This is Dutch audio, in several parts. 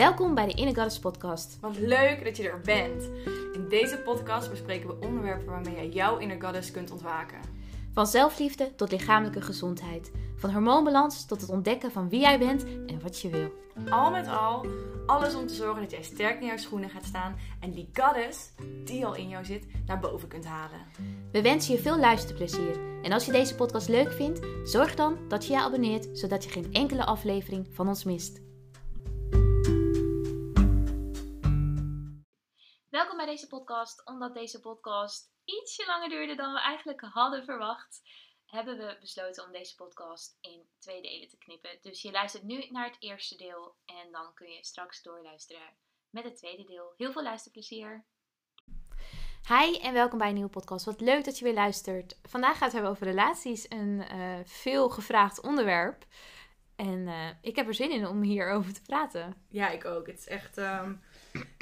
Welkom bij de Inner Goddess podcast. Wat leuk dat je er bent. In deze podcast bespreken we onderwerpen waarmee jij jouw inner goddess kunt ontwaken. Van zelfliefde tot lichamelijke gezondheid. Van hormoonbalans tot het ontdekken van wie jij bent en wat je wil. Al met al, alles om te zorgen dat jij sterk in jouw schoenen gaat staan en die goddess, die al in jou zit, naar boven kunt halen. We wensen je veel luisterplezier. En als je deze podcast leuk vindt, zorg dan dat je je abonneert, zodat je geen enkele aflevering van ons mist. Bij deze podcast. Omdat deze podcast ietsje langer duurde dan we eigenlijk hadden verwacht, hebben we besloten om deze podcast in twee delen te knippen. Dus je luistert nu naar het eerste deel en dan kun je straks doorluisteren met het tweede deel. Heel veel luisterplezier. Hi en welkom bij een nieuwe podcast. Wat leuk dat je weer luistert. Vandaag gaat het hebben over relaties, een uh, veel gevraagd onderwerp. En uh, ik heb er zin in om hierover te praten. Ja, ik ook. Het is echt um,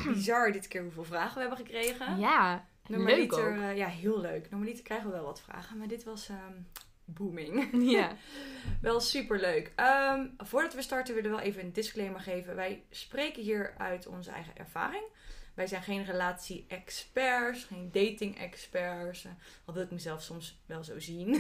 bizar dit keer hoeveel vragen we hebben gekregen. Ja, leuk ook. Uh, ja, heel leuk. Normaliter krijgen we wel wat vragen, maar dit was um, booming. Ja. wel super leuk. Um, voordat we starten willen we wel even een disclaimer geven. Wij spreken hier uit onze eigen ervaring. Wij zijn geen relatie-experts, geen dating-experts. Al wil ik mezelf soms wel zo zien.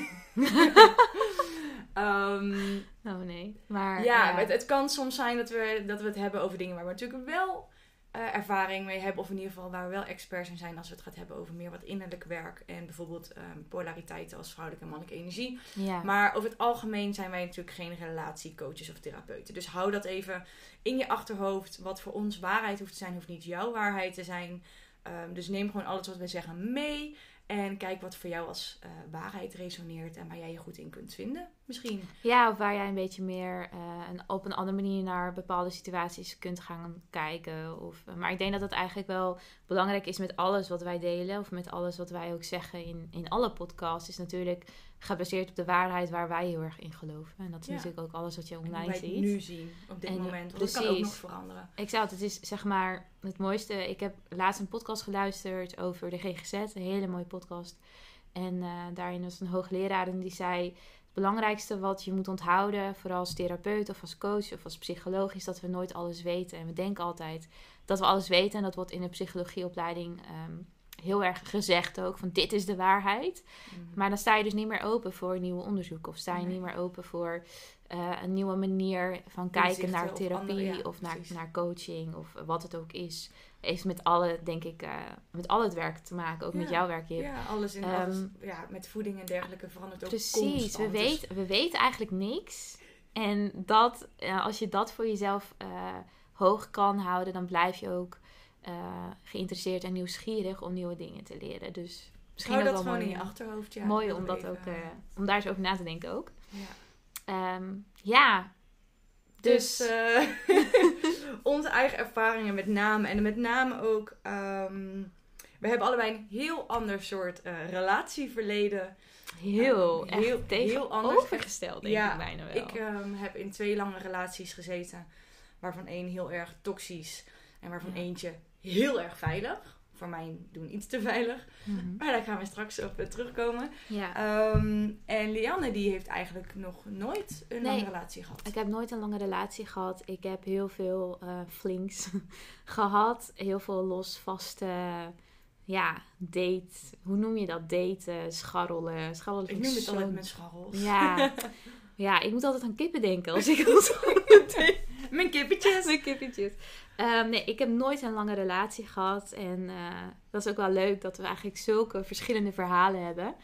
um, oh nee. Maar, ja, uh, het, het, kan soms zijn dat we, dat we het hebben over dingen waar we natuurlijk wel uh, ervaring mee hebben. Of in ieder geval waar we wel experts in zijn als we het gaan hebben over meer wat innerlijk werk. En bijvoorbeeld um, polariteiten als vrouwelijke en mannelijke energie. Ja. Maar over het algemeen zijn wij natuurlijk geen relatiecoaches of therapeuten. Dus hou dat even in je achterhoofd. Wat voor ons waarheid hoeft te zijn, hoeft niet jouw waarheid te zijn. Um, dus neem gewoon alles wat wij zeggen mee. En kijk wat voor jou als uh, waarheid resoneert en waar jij je goed in kunt vinden, misschien. Ja, of waar jij een beetje meer uh, een, op een andere manier naar bepaalde situaties kunt gaan kijken. Of, uh, maar ik denk dat dat eigenlijk wel belangrijk is met alles wat wij delen. Of met alles wat wij ook zeggen in, in alle podcasts. Is natuurlijk gebaseerd op de waarheid waar wij heel erg in geloven. En dat is ja. natuurlijk ook alles wat je online ziet. Het nu zien, op dit en, moment. Want dat kan ook nog veranderen. Ik zou het, het is zeg maar het mooiste. Ik heb laatst een podcast geluisterd over de GGZ. Een hele mooie podcast. En uh, daarin was een hoogleraar en die zei... Het belangrijkste wat je moet onthouden, vooral als therapeut of als coach of als psycholoog, is dat we nooit alles weten. En we denken altijd dat we alles weten. En dat wordt in de psychologieopleiding um, heel erg gezegd ook, van dit is de waarheid. Mm. Maar dan sta je dus niet meer open voor nieuwe onderzoek. Of sta je nee. niet meer open voor uh, een nieuwe manier van kijken naar therapie of, andere, ja, of naar, naar coaching of wat het ook is. Heeft met alle, denk ik, uh, met al het werk te maken. Ook ja. met jouw werk. Je, ja, alles in um, alles, ja, met voeding en dergelijke verandert ook Precies, constant. we, weet, we weten eigenlijk niks. En dat, uh, als je dat voor jezelf hoog kan houden, dan blijf je ook geïnteresseerd en nieuwsgierig om nieuwe dingen te leren. Dus misschien Hou ook dat wel gewoon mooi, in je achterhoofd. Ja, mooi om, dat ook, om daar eens over na te denken ook. Ja. Um, ja. Dus, dus uh, onze eigen ervaringen met name. En met name ook... Um, we hebben allebei een heel ander soort relatieverleden. Heel, um, heel, heel anders. denk ja, ik bijna wel. Ik um, heb in twee lange relaties gezeten. Waarvan één heel erg toxisch. En waarvan ja. eentje heel erg veilig. Voor mij doen iets te veilig. Mhm. Mm -hmm. Maar daar gaan we straks op terugkomen. Ja. Um, en Lianne die heeft eigenlijk nog nooit een nee, lange relatie gehad. Ik heb nooit een lange relatie gehad. Ik heb heel veel uh, flinks gehad. Heel veel losvaste... Ja, date. Hoe noem je dat? Daten, scharrelen. scharrelen ik noem het zo... altijd met scharrels. Ja. ja, ik moet altijd aan kippen denken als ik dat Mijn kippetjes. Mijn kippetjes. Um, nee, ik heb nooit een lange relatie gehad. En uh, dat is ook wel leuk dat we eigenlijk zulke verschillende verhalen hebben.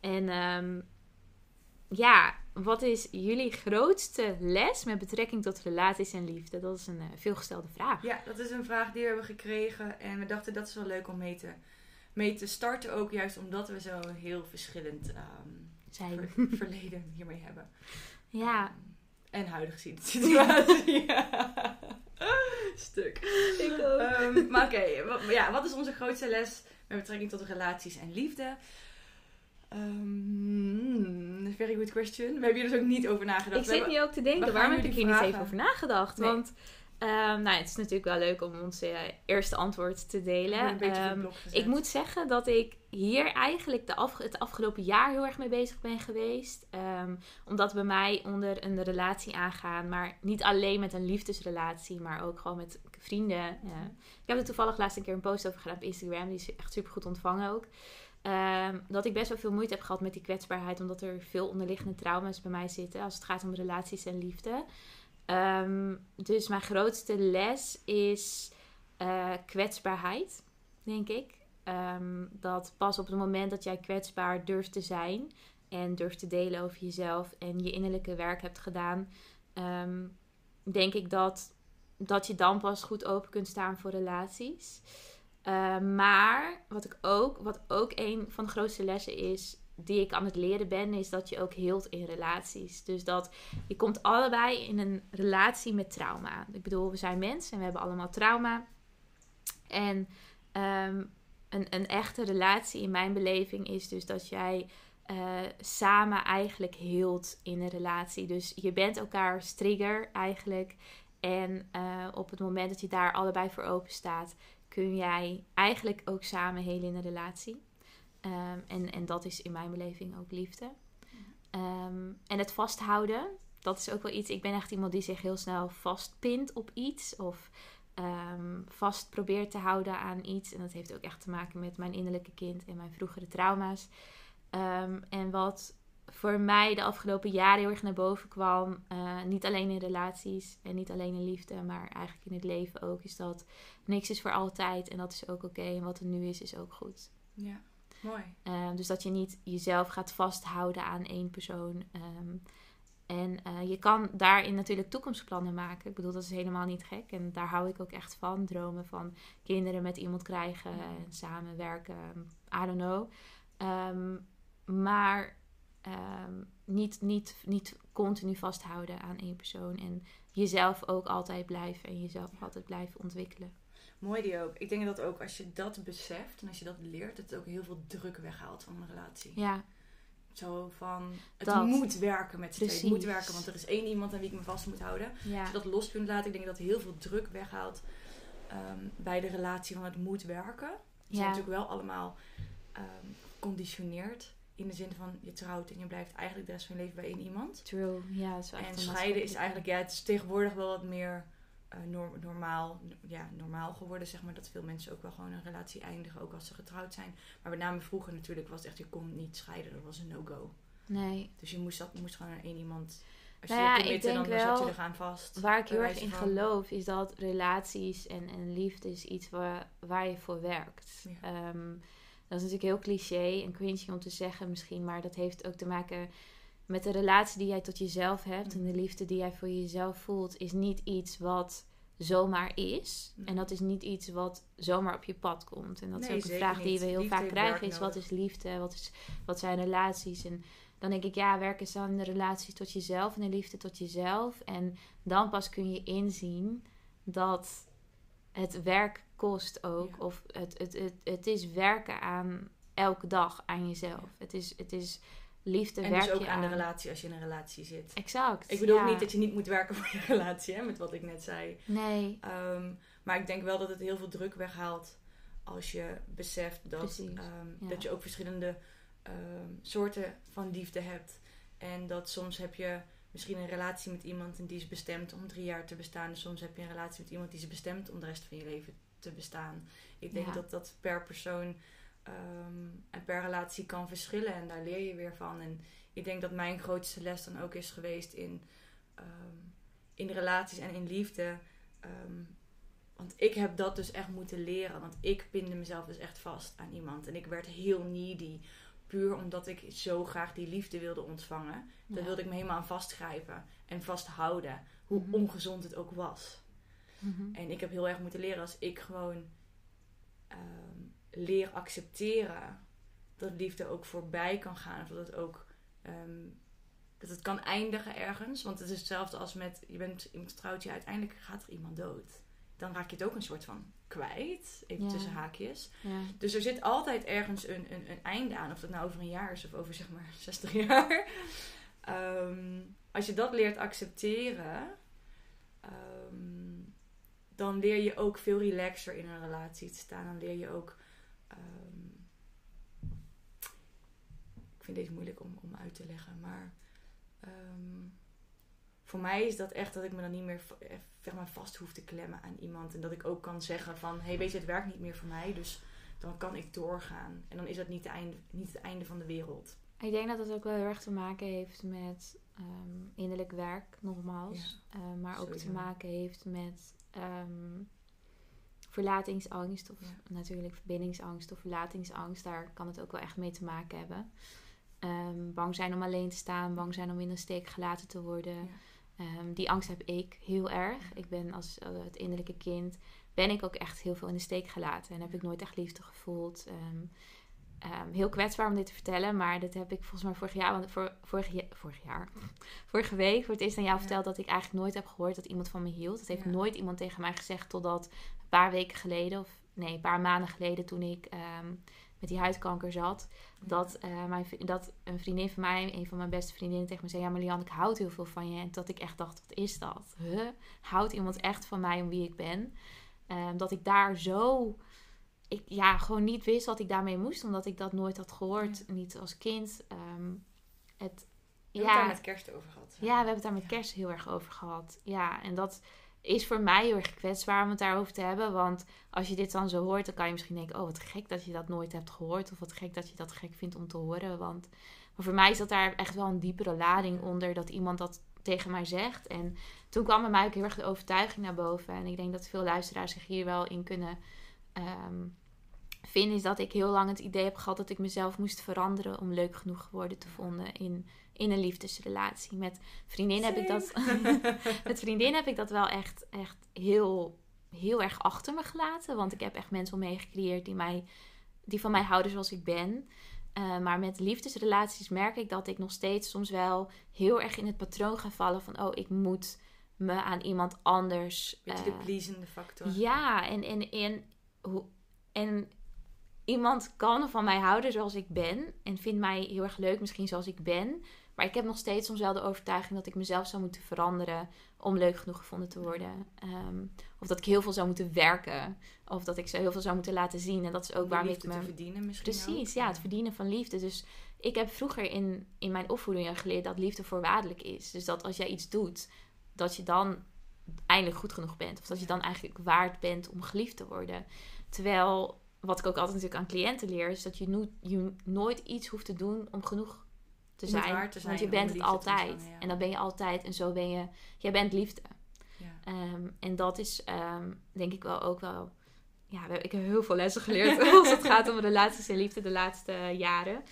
En um, ja, wat is jullie grootste les met betrekking tot relaties en liefde? Dat is een uh, veelgestelde vraag. Ja, dat is een vraag die we hebben gekregen. En we dachten dat is wel leuk om mee te, mee te starten. Ook juist omdat we zo heel verschillend um, zijn. Ver, verleden hiermee hebben. Ja. En huidige situatie. ja. Stuk. Ik ook. Um, maar oké, okay, ja, wat is onze grootste les met betrekking tot relaties en liefde? Um, very good question. We hebben hier dus ook niet over nagedacht. Ik zit hier ook te denken, waarom heb ik hier niet even over nagedacht? Nee. Want Ehm, nou, het is natuurlijk wel leuk om ons eh, eerste antwoord te delen. Ehm, ik moet zeggen dat ik hier eigenlijk de af, het afgelopen jaar heel erg mee bezig ben geweest. Ehm, omdat bij mij onder een relatie aangaan, maar niet alleen met een liefdesrelatie, maar ook gewoon met vrienden. eh. ik heb er toevallig laatst een keer een post over gedaan op Instagram, die is echt super goed ontvangen ook. Dat ik best wel veel moeite heb gehad met die kwetsbaarheid, omdat er veel onderliggende trauma's bij mij zitten als het gaat om relaties en liefde. Ehm, dus mijn grootste les is eh, kwetsbaarheid, denk ik. Ehm, dat pas op het moment dat jij kwetsbaar durft te zijn en durft te delen over jezelf en je innerlijke werk hebt gedaan, ehm, denk ik dat, dat je dan pas goed open kunt staan voor relaties. Maar wat ik ook, wat ook een van de grootste lessen is, die ik aan het leren ben, is dat je ook heelt in relaties. Dus dat je komt allebei in een relatie met trauma. Ik bedoel, we zijn mensen en we hebben allemaal trauma. En ehm, een, een echte relatie in mijn beleving is dus dat jij eh, samen eigenlijk heelt in een relatie. Dus je bent elkaars trigger eigenlijk. En eh, op het moment dat je daar allebei voor open staat, kun jij eigenlijk ook samen helen in een relatie. Ehm, en, en dat is in mijn beleving ook liefde. Ehm, en het vasthouden, dat is ook wel iets. Ik ben echt iemand die zich heel snel vastpint op iets. Of ehm, vast probeert te houden aan iets. En dat heeft ook echt te maken met mijn innerlijke kind en mijn vroegere trauma's. En wat voor mij de afgelopen jaren heel erg naar boven kwam, eh, niet alleen in relaties en niet alleen in liefde, maar eigenlijk in het leven ook, is dat niks is voor altijd en dat is ook oké. En wat er nu is, is ook goed. Ja, mooi. Ehm, dus dat je niet jezelf gaat vasthouden aan één persoon. Ehm, en eh, je kan daarin natuurlijk toekomstplannen maken. Ik bedoel, dat is helemaal niet gek. En daar hou ik ook echt van. Dromen van kinderen met iemand krijgen en samenwerken. I don't know. Ehm, maar niet, niet, niet continu vasthouden aan één persoon. En jezelf ook altijd blijven en jezelf altijd blijven ontwikkelen. Mooi die ook. Ik denk dat ook als je dat beseft en als je dat leert, dat het ook heel veel druk weghaalt van een relatie. Ja, Zo van, het Dat. moet werken met z'n tweeën. Het moet werken, want er is één iemand aan wie ik me vast moet houden. ja. Als je dat los kunt laten, ik denk dat heel veel druk weghaalt ehm, bij de relatie van het moet werken. We zijn Ja. natuurlijk wel allemaal geconditioneerd. In de zin van, je trouwt en je blijft eigenlijk de rest van je leven bij één iemand. True. Ja, dat is wel echt En scheiden is eigenlijk, ja, het is tegenwoordig wel wat meer eh, nor- normaal, ja, normaal geworden, zeg maar. Dat veel mensen ook wel gewoon een relatie eindigen, ook als ze getrouwd zijn. Maar met name vroeger natuurlijk was het echt, je kon niet scheiden, dat was een no-go. Nee. Dus je moest, dat, moest gewoon aan één iemand, als je Nou ja, je ik committe, dan denk zat je wel- er gaan vast. Waar ik heel erg in van- geloof is dat relaties en, en liefde is iets waar, waar je voor werkt. Ja. Ehm, dat is natuurlijk heel cliché en cringy om te zeggen misschien, maar dat heeft ook te maken met de relatie die jij tot jezelf hebt. En de liefde die jij voor jezelf voelt, is niet iets wat zomaar is. Nee. En dat is niet iets wat zomaar op je pad komt. En dat Nee, is ook een vraag die we heel Liefde vaak krijgen, is wat is liefde? Wat, is, wat zijn relaties? En dan denk ik, ja, werk eens aan de relatie tot jezelf en de liefde tot jezelf. En dan pas kun je inzien dat het werk kost ook. Ja. Of het, het, het, het is werken aan elke dag aan jezelf. Ja. Het, is, het is liefde En werk dus ook je aan de relatie als je in een relatie zit. Exact. Ik bedoel ja. niet dat je niet moet werken voor je relatie, hè, met wat ik net zei. Nee, Ehm, maar ik denk wel dat het heel veel druk weghaalt als je beseft dat, ehm, ja. dat je ook verschillende ehm, soorten van liefde hebt. En dat soms heb je misschien een relatie met iemand en die is bestemd om drie jaar te bestaan. En soms heb je een relatie met iemand die is bestemd om de rest van je leven te bestaan. Ik denk Ja. dat dat per persoon ehm, en per relatie kan verschillen en daar leer je weer van. En ik denk dat mijn grootste les dan ook is geweest in, ehm, in relaties en in liefde. Ehm, want ik heb dat dus echt moeten leren. Want ik pinde mezelf dus echt vast aan iemand. En ik werd heel needy. Puur omdat ik zo graag die liefde wilde ontvangen. Daar Ja. wilde ik me helemaal aan vastgrijpen. En vasthouden. Hoe Mhm. ongezond het ook was. Mhm. En ik heb heel erg moeten leren als ik gewoon leer accepteren dat liefde ook voorbij kan gaan. Of dat het ook ehm, dat het kan eindigen ergens. Want het is hetzelfde als met je bent iemand getrouwd, ja, uiteindelijk gaat er iemand dood. Dan raak je het ook een soort van kwijt. Even Ja. tussen haakjes. Ja. Dus er zit altijd ergens een, een, een einde aan. Of dat nou over een jaar is of over zeg maar 60 jaar. Ehm, als je dat leert accepteren, ehm, dan leer je ook veel relaxer in een relatie te staan. Dan leer je ook. Ehm, ik vind deze moeilijk om, om uit te leggen, maar. ehm, voor mij is dat echt dat ik me dan niet meer eh, zeg maar, vast hoef te klemmen aan iemand. En dat ik ook kan zeggen van, hé hey, weet je, het werkt niet meer voor mij. Dus dan kan ik doorgaan. En dan is dat niet, de einde, niet het einde van de wereld. Ik denk dat het ook wel heel erg te maken heeft met ehm, innerlijk werk, nogmaals. Eh, maar ook sowieso. te maken heeft met verlatingsangst. Of Ja. natuurlijk verbindingsangst of verlatingsangst. Daar kan het ook wel echt mee te maken hebben. Ehm, bang zijn om alleen te staan, bang zijn om in de steek gelaten te worden. Ja. Ehm, die angst heb ik heel erg. Ik ben als eh, het innerlijke kind, ben ik ook echt heel veel in de steek gelaten. En heb ik nooit echt liefde gevoeld. Ehm, heel kwetsbaar om dit te vertellen, maar dat heb ik volgens mij vorig jaar, want voor, vorig, vorig jaar, vorige week voor het eerst aan jou Ja. verteld dat ik eigenlijk nooit heb gehoord dat iemand van me hield. Dat heeft nooit iemand tegen mij gezegd totdat een paar weken geleden, of nee, een paar maanden geleden toen ik ehm, met die huidkanker zat, dat, eh, mijn, dat een vriendin van mij, een van mijn beste vriendinnen, tegen me zei: Ja, maar Lian, ik houd heel veel van je. En dat ik echt dacht: Wat is dat? Huh? Houdt iemand echt van mij om wie ik ben? Ehm, dat ik daar zo. Ik ja, gewoon niet wist wat ik daarmee moest, omdat ik dat nooit had gehoord. Niet als kind. Ehm, het, We hebben het daar met kerst over gehad. ja, we hebben het daar met kerst heel erg over gehad. Ja, en dat is voor mij heel erg kwetsbaar om het daarover te hebben. Want als je dit dan zo hoort, dan kan je misschien denken... oh, wat gek dat je dat nooit hebt gehoord. Of wat gek dat je dat gek vindt om te horen. Want maar voor mij zat daar echt wel een diepere lading onder... dat iemand dat tegen mij zegt. En toen kwam bij mij ook heel erg de overtuiging naar boven. En ik denk dat veel luisteraars zich hier wel in kunnen... ehm, vinden is dat ik heel lang het idee heb gehad dat ik mezelf moest veranderen om leuk genoeg geworden te vonden in, in een liefdesrelatie. Met vriendin heb ik dat. met vriendin heb ik dat wel echt, echt heel, heel erg achter me gelaten. Want ik heb echt mensen om me gecreëerd die, mij, die van mij houden zoals ik ben. Uh, maar met liefdesrelaties merk ik dat ik nog steeds soms wel heel erg in het patroon ga vallen van: oh, ik moet me aan iemand anders. Beetje uh, de pleasende factor. Ja, en, en, en, hoe, en iemand kan van mij houden zoals ik ben. En vindt mij heel erg leuk, misschien zoals ik ben. Maar ik heb nog steeds soms wel de overtuiging dat ik mezelf zou moeten veranderen om leuk genoeg gevonden te worden. Um, of dat ik heel veel zou moeten werken. Of dat ik ze heel veel zou moeten laten zien. En dat is ook waarmee ik me. te verdienen misschien. Precies, ook. ja, het verdienen van liefde. Dus ik heb vroeger in, in mijn opvoeding geleerd dat liefde voorwaardelijk is. Dus dat als jij iets doet, dat je dan eindelijk goed genoeg bent. Of dat je dan eigenlijk waard bent om geliefd te worden. Terwijl, wat ik ook altijd natuurlijk aan cliënten leer, is dat je, no je nooit iets hoeft te doen om genoeg te zijn. te zijn want je bent het altijd. Ja. En dan ben je altijd. En zo ben je. Jij bent liefde. Ja. Um, en dat is um, denk ik wel ook wel. Ja, ik heb heel veel lessen geleerd als het gaat om relaties en liefde de laatste jaren.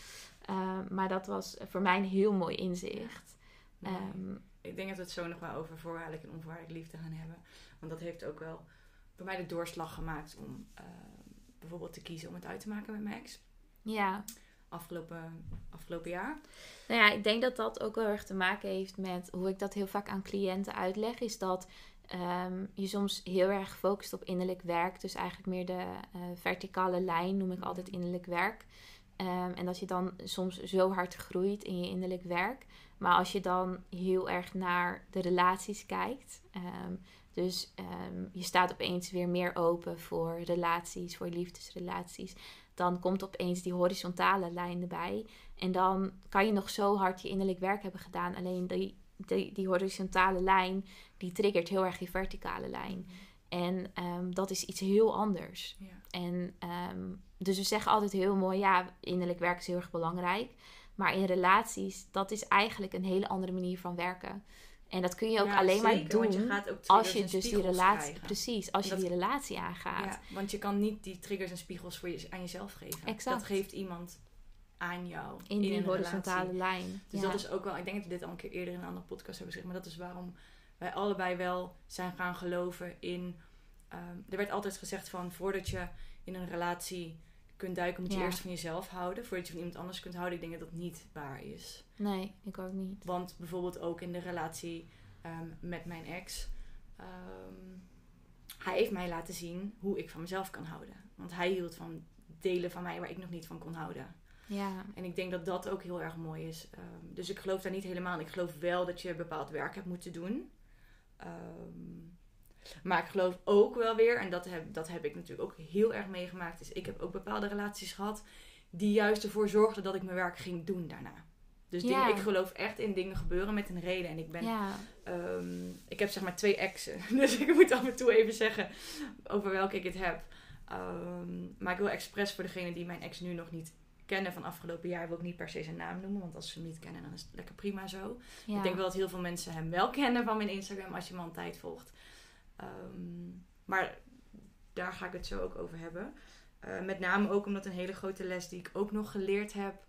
Um, maar dat was voor mij een heel mooi inzicht. Nee. ik denk dat we het zo nog wel over voorwaardelijk en onvoorwaardelijk liefde gaan hebben. Want dat heeft ook wel bij mij de doorslag gemaakt om uh, bijvoorbeeld te kiezen om het uit te maken met mijn ex. Ja. Afgelopen, afgelopen jaar. Nou ja, ik denk dat dat ook wel erg te maken heeft met hoe ik dat heel vaak aan cliënten uitleg. Is dat um, je soms heel erg focust op innerlijk werk. Dus eigenlijk meer de uh, verticale lijn noem ik altijd innerlijk werk. Um, en dat je dan soms zo hard groeit in je innerlijk werk. Maar als je dan heel erg naar de relaties kijkt. Um, dus je staat opeens weer meer open voor relaties, voor liefdesrelaties. Dan komt opeens die horizontale lijn erbij. En dan kan je nog zo hard je innerlijk werk hebben gedaan. Alleen die, die, die horizontale lijn, die triggert heel erg die verticale lijn. En um, dat is iets heel anders. Ja. En um, dus we zeggen altijd heel mooi, ja, innerlijk werk is heel erg belangrijk. Maar in relaties, dat is eigenlijk een hele andere manier van werken. En dat kun je ook ja, alleen zeker, maar doen je als je dus die relatie, krijgen. precies, als je die relatie aangaat. Ja, want je kan niet die triggers en spiegels voor je, aan jezelf geven. Exact. Dat geeft iemand aan jou in die in horizontale relatie. lijn. Dus ja. dat is ook wel, ik denk dat we dit al een keer eerder in een andere podcast hebben gezegd, maar dat is waarom wij allebei wel zijn gaan geloven in. Um, er werd altijd gezegd van voordat je in een relatie kunt duiken, moet je Ja. eerst van jezelf houden. Voordat je van iemand anders kunt houden. Ik denk dat dat niet waar is. Nee, ik ook niet. Want bijvoorbeeld ook in de relatie um, met mijn ex. Um, hij heeft mij laten zien hoe ik van mezelf kan houden. Want hij hield van delen van mij waar ik nog niet van kon houden. Ja, En ik denk dat dat ook heel erg mooi is. Um, dus ik geloof daar niet helemaal in. Ik geloof wel dat je bepaald werk hebt moeten doen. Um, Maar ik geloof ook wel weer, en dat heb, dat heb ik natuurlijk ook heel erg meegemaakt, is ik heb ook bepaalde relaties gehad die juist ervoor zorgden dat ik mijn werk ging doen daarna. Dus dingen, ik geloof echt in dingen gebeuren met een reden. En ik ben Ehm, ik heb zeg maar twee exen. Dus ik moet af en toe even zeggen over welke ik het heb. Ehm, maar ik wil expres voor degene die mijn ex nu nog niet kennen van afgelopen jaar, wil ik niet per se zijn naam noemen. Want als ze hem niet kennen, dan is het lekker prima zo. Ik denk wel dat heel veel mensen hem wel kennen van mijn Instagram als je hem al een tijd volgt. Ehm, maar daar ga ik het zo ook over hebben. Eh, met name ook omdat een hele grote les die ik ook nog geleerd heb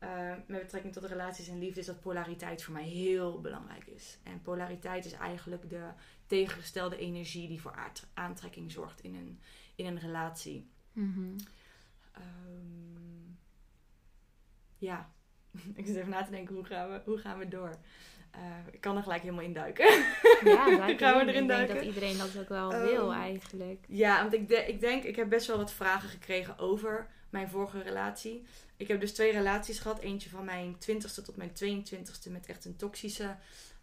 eh, met betrekking tot relaties en liefde is dat polariteit voor mij heel belangrijk is. En polariteit is eigenlijk de tegengestelde energie die voor aant- aantrekking zorgt in een, in een relatie. Mhm. Ehm, ja, ik zit even na te denken hoe gaan we, hoe gaan we door. Eh, ik kan er gelijk helemaal in duiken. Ja, Gaan we erin. erin Ik denk duiken? dat iedereen dat ook wel Ehm, wil eigenlijk. Ja, want ik, de- ik denk, ik heb best wel wat vragen gekregen over mijn vorige relatie. Ik heb dus twee relaties gehad. Eentje van mijn 20ste tot mijn 22ste met echt een toxische,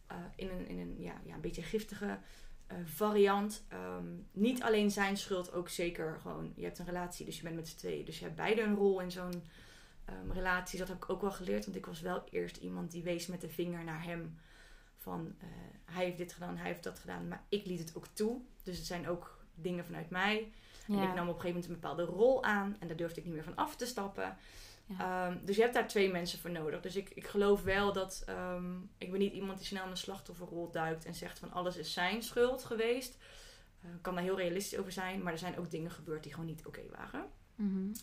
eh, in een, in een ja, ja, een beetje giftige eh, variant. Ehm, niet alleen zijn schuld, ook zeker gewoon, je hebt een relatie, dus je bent met z'n tweeën. Dus je hebt beide een rol in zo'n ehm, relatie. Dat heb ik ook wel geleerd, want ik was wel eerst iemand die wees met de vinger naar hem. Van, eh, hij heeft dit gedaan, hij heeft dat gedaan, maar ik liet het ook toe. Dus het zijn ook dingen vanuit mij. En ik nam op een gegeven moment een bepaalde rol aan. En daar durfde ik niet meer van af te stappen. Ja. Ehm, dus je hebt daar twee mensen voor nodig. Dus ik, ik geloof wel dat... ehm, ik ben niet iemand die snel in de slachtofferrol duikt... en zegt van alles is zijn schuld geweest. Ik kan daar heel realistisch over zijn. Maar er zijn ook dingen gebeurd die gewoon niet oké waren. Mhm.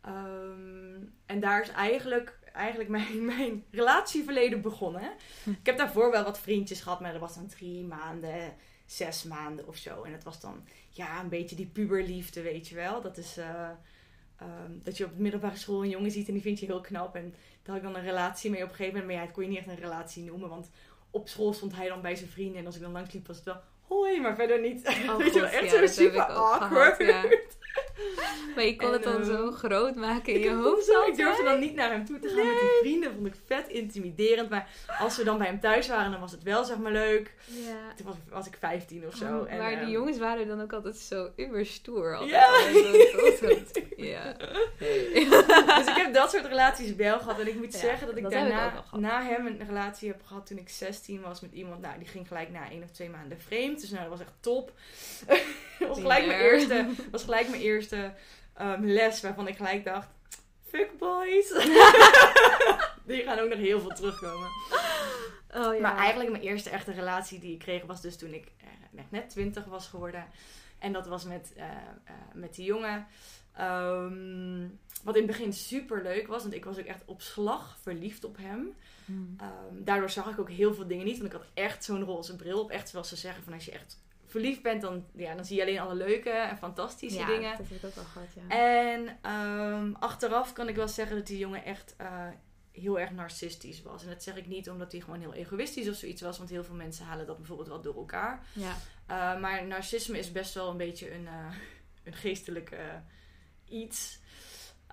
Ehm, en daar is eigenlijk, eigenlijk mijn, mijn relatieverleden begonnen. Hm. Ik heb daarvoor wel wat vriendjes gehad, maar dat was dan drie maanden, zes maanden of zo. En het was dan ja, een beetje die puberliefde, weet je wel. Dat is eh, ehm, dat je op de middelbare school een jongen ziet en die vind je heel knap. En daar had ik dan een relatie mee op een gegeven moment. Maar ja, het kon je niet echt een relatie noemen, want op school stond hij dan bij zijn vrienden. En als ik dan langs liep, was het wel hoi, maar verder niet. Oh weet je wel, echt ja, zo dat super awkward. gehad, ja. Maar je kon En, het dan ehm, zo groot maken in je hoofd zo, ik durfde dan niet naar hem toe te gaan met die vrienden. Vond ik vet intimiderend. Maar als we dan bij hem thuis waren, dan was het wel zeg maar leuk. Ja. Toen was, was ik 15 of zo. Oh, en, maar ehm, die jongens waren dan ook altijd zo uber stoer. Altijd. Ja. Altijd, ja. dus ik heb dat soort relaties wel gehad. En ik moet Ja, zeggen dat ik dat daarna na hem een relatie heb gehad toen ik 16 was met iemand. Nou, die ging gelijk na één of twee maanden vreemd. Dus nou, dat was echt top. was gelijk mijn eerste, was gelijk mijn eerste ehm, les waarvan ik gelijk dacht... Fuck boys. die gaan ook nog heel veel terugkomen. Oh ja. Maar eigenlijk mijn eerste echte relatie die ik kreeg was dus toen ik eh, net, net 20 was geworden. En dat was met, eh, eh, met die jongen. Ehm, wat in het begin super leuk was, want ik was ook echt op slag verliefd op hem. Hmm. Ehm, daardoor zag ik ook heel veel dingen niet, want ik had echt zo'n roze bril op. Echt zoals ze zeggen, van als je echt verliefd bent, dan, ja, dan zie je alleen alle leuke en fantastische ja, dingen. dat heb ik ook wel gehad, ja. En ehm, achteraf kan ik wel zeggen dat die jongen echt eh, heel erg narcistisch was. En dat zeg ik niet omdat hij gewoon heel egoïstisch of zoiets was. Want heel veel mensen halen dat bijvoorbeeld wel door elkaar. ja. Uh, maar narcisme is best wel een beetje een, uh, een geestelijk iets.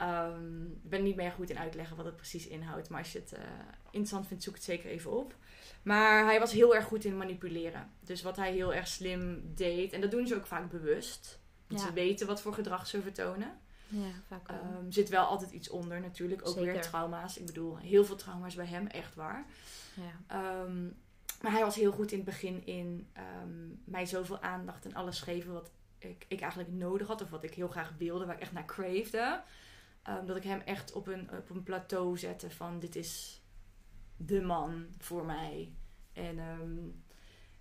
Um, ik ben niet meer goed in uitleggen wat het precies inhoudt. Maar als je het interessant vindt, zoek het zeker even op. Maar hij was heel erg goed in manipuleren. Dus wat hij heel erg slim deed. En dat doen ze ook vaak bewust. Ja. ze weten wat voor gedrag ze vertonen. Ja, vaak. Um, zit wel altijd iets onder natuurlijk. Ook Zeker. weer trauma's. Ik bedoel, heel veel trauma's bij hem, echt waar. ja. Um, maar hij was heel goed in het begin in um, mij zoveel aandacht en alles geven wat ik, ik eigenlijk nodig had. Of wat ik heel graag wilde, waar ik echt naar cravede. Dat ik hem echt op een, op een plateau zette van dit is de man voor mij. En um,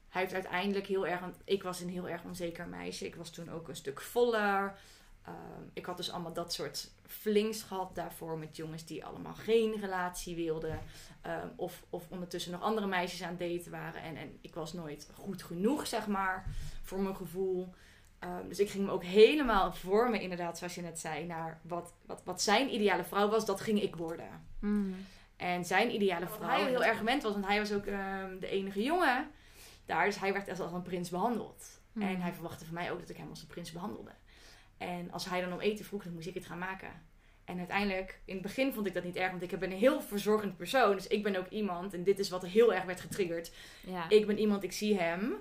hij heeft uiteindelijk heel erg... Ik was een heel erg onzeker meisje. Ik was toen ook een stuk voller. Um, ik had dus allemaal dat soort flings gehad daarvoor met jongens die allemaal geen relatie wilden. Um, of, of ondertussen nog andere meisjes aan het daten waren. En, en ik was nooit goed genoeg, zeg maar, voor mijn gevoel. Dus ik ging me ook helemaal vormen, inderdaad, zoals je net zei, naar wat, wat, wat zijn ideale vrouw was, dat ging ik worden. Mm. En zijn ideale vrouw, hij heel erg gewend was, want hij was ook um, de enige jongen daar. Dus hij werd als een prins behandeld. Mm. En hij verwachtte van mij ook dat ik hem als een prins behandelde. En als hij dan om eten vroeg, dan moest ik het gaan maken. En uiteindelijk, in het begin vond ik dat niet erg, want ik ben een heel verzorgend persoon. Dus ik ben ook iemand, en dit is wat er heel erg werd getriggerd. Ja. Ik ben iemand, ik zie hem.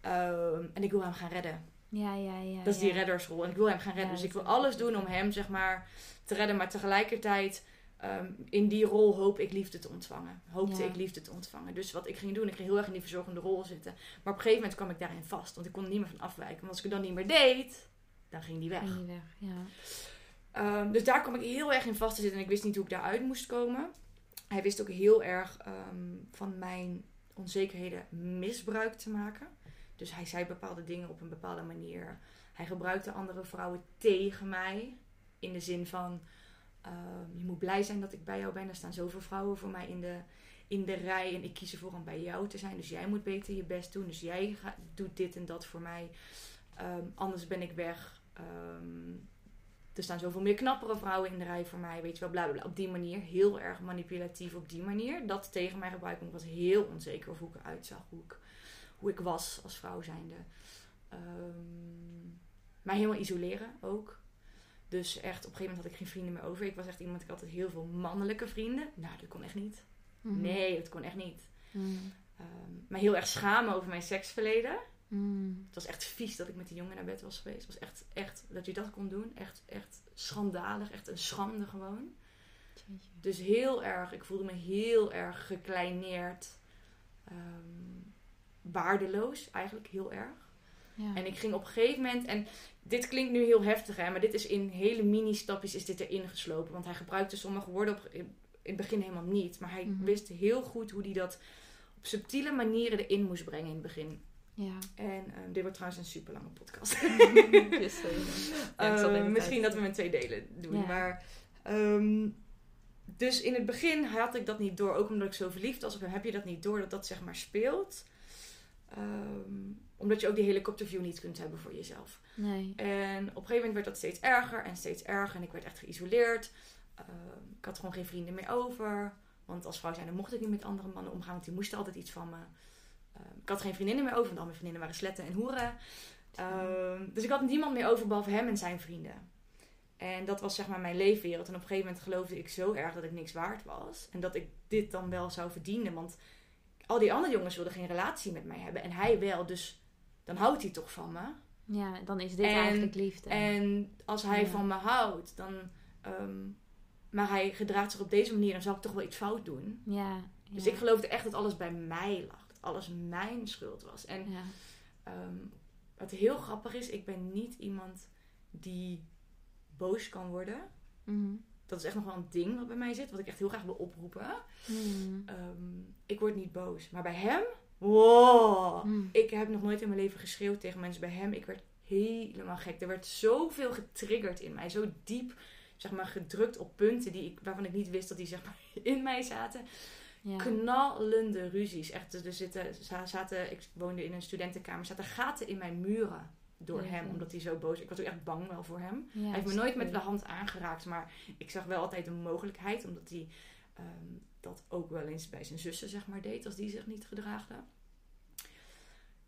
Ehm, en ik wil hem gaan redden. Ja, ja, ja. Dat is die reddersrol. En ik wil hem gaan redden. Ja, dus ik wil alles doen om hem, zeg maar, te redden. Maar tegelijkertijd, ehm, in die rol hoop ik liefde te ontvangen. Hoopte Ja. ik liefde te ontvangen. Dus wat ik ging doen, ik ging heel erg in die verzorgende rol zitten. Maar op een gegeven moment kwam ik daarin vast. Want ik kon er niet meer van afwijken. Want als ik het dan niet meer deed, dan ging die weg. Ging die weg, ja. Ehm, dus daar kwam ik heel erg in vast te zitten. En ik wist niet hoe ik daaruit moest komen. Hij wist ook heel erg ehm, van mijn onzekerheden misbruik te maken. Dus hij zei bepaalde dingen op een bepaalde manier. Hij gebruikte andere vrouwen tegen mij. In de zin van, ehm, je moet blij zijn dat ik bij jou ben. Er staan zoveel vrouwen voor mij in de, in de rij. En ik kies ervoor om bij jou te zijn. Dus jij moet beter je best doen. Dus jij doet dit en dat voor mij. Ehm, anders ben ik weg. Ehm, er staan zoveel meer knappere vrouwen in de rij voor mij. Weet je wel, bla bla bla. Op die manier. Heel erg manipulatief op die manier. Dat tegen mij gebruiken. Ik was heel onzeker over hoe ik eruit zag. Hoe ik, hoe ik was als vrouw zijnde. Ehm, maar helemaal isoleren ook. Dus echt, op een gegeven moment had ik geen vrienden meer over. Ik was echt iemand, ik had altijd heel veel mannelijke vrienden. Nou, dat kon echt niet. Mhm. Nee, dat kon echt niet. Ehm, maar heel erg schamen over mijn seksverleden. Mhm. Het was echt vies dat ik met die jongen naar bed was geweest. Het was echt, echt, dat je dat kon doen. Echt, echt schandalig. Echt een schande gewoon. Jeetje. Dus heel erg, ik voelde me heel erg gekleineerd. ehm, waardeloos eigenlijk, heel erg. Ja. En ik ging op een gegeven moment, en dit klinkt nu heel heftig, hè, maar dit is in hele mini-stapjes is dit erin geslopen. Want hij gebruikte sommige woorden op, in, het begin helemaal niet. Maar hij Mhm. wist heel goed hoe hij dat op subtiele manieren erin moest brengen in het begin. Ja. En ehm, dit wordt trouwens een super lange podcast. Ja, Eh, hele misschien dat we hem in twee delen doen. Ja. Maar, ehm, dus in het begin had ik dat niet door. Ook omdat ik zo verliefd was op hem, heb je dat niet door dat dat zeg maar speelt. Ehm, omdat je ook die helikopterview niet kunt hebben voor jezelf. Nee. En op een gegeven moment werd dat steeds erger en steeds erger. En ik werd echt geïsoleerd. Ehm, ik had gewoon geen vrienden meer over. Want als vrouw zijn, dan mocht ik niet met andere mannen omgaan. Want die moesten altijd iets van me. Ehm, ik had geen vriendinnen meer over. Want al mijn vriendinnen waren sletten en hoeren. Ehm, dus ik had niemand meer over behalve hem en zijn vrienden. En dat was zeg maar mijn leefwereld. En op een gegeven moment geloofde ik zo erg dat ik niks waard was. En dat ik dit dan wel zou verdienen. Want al die andere jongens wilden geen relatie met mij hebben. En hij wel. Dus dan houdt hij toch van me. Ja, dan is dit En- eigenlijk liefde. En als hij Ja. van me houdt, dan. ehm, maar hij gedraagt zich op deze manier, dan zal ik toch wel iets fout doen. ja. Dus ik geloofde echt dat alles bij mij lag. Dat alles mijn schuld was. En Ja. ehm, wat heel grappig is, ik ben niet iemand die boos kan worden. Mhm. Dat is echt nog wel een ding wat bij mij zit, wat ik echt heel graag wil oproepen. Mhm. Ehm, ik word niet boos. Maar bij hem, wow. Mhm. Ik heb nog nooit in mijn leven geschreeuwd tegen mensen bij hem. Ik werd helemaal gek. Er werd zoveel getriggerd in mij. Zo diep, zeg maar, gedrukt op punten die ik, waarvan ik niet wist dat die zeg maar, in mij zaten. Ja. Knallende ruzies. Echt, er zitten, za- zaten, ik woonde in een studentenkamer. zaten gaten in mijn muren door Ja, hem. ja. Omdat hij zo boos Ik was ook echt bang wel voor hem. Ja, hij heeft me nooit met de hand aangeraakt. Maar ik zag wel altijd een mogelijkheid. Omdat hij ehm, dat ook wel eens bij zijn zussen zeg maar, deed. Als die zich niet gedraagden.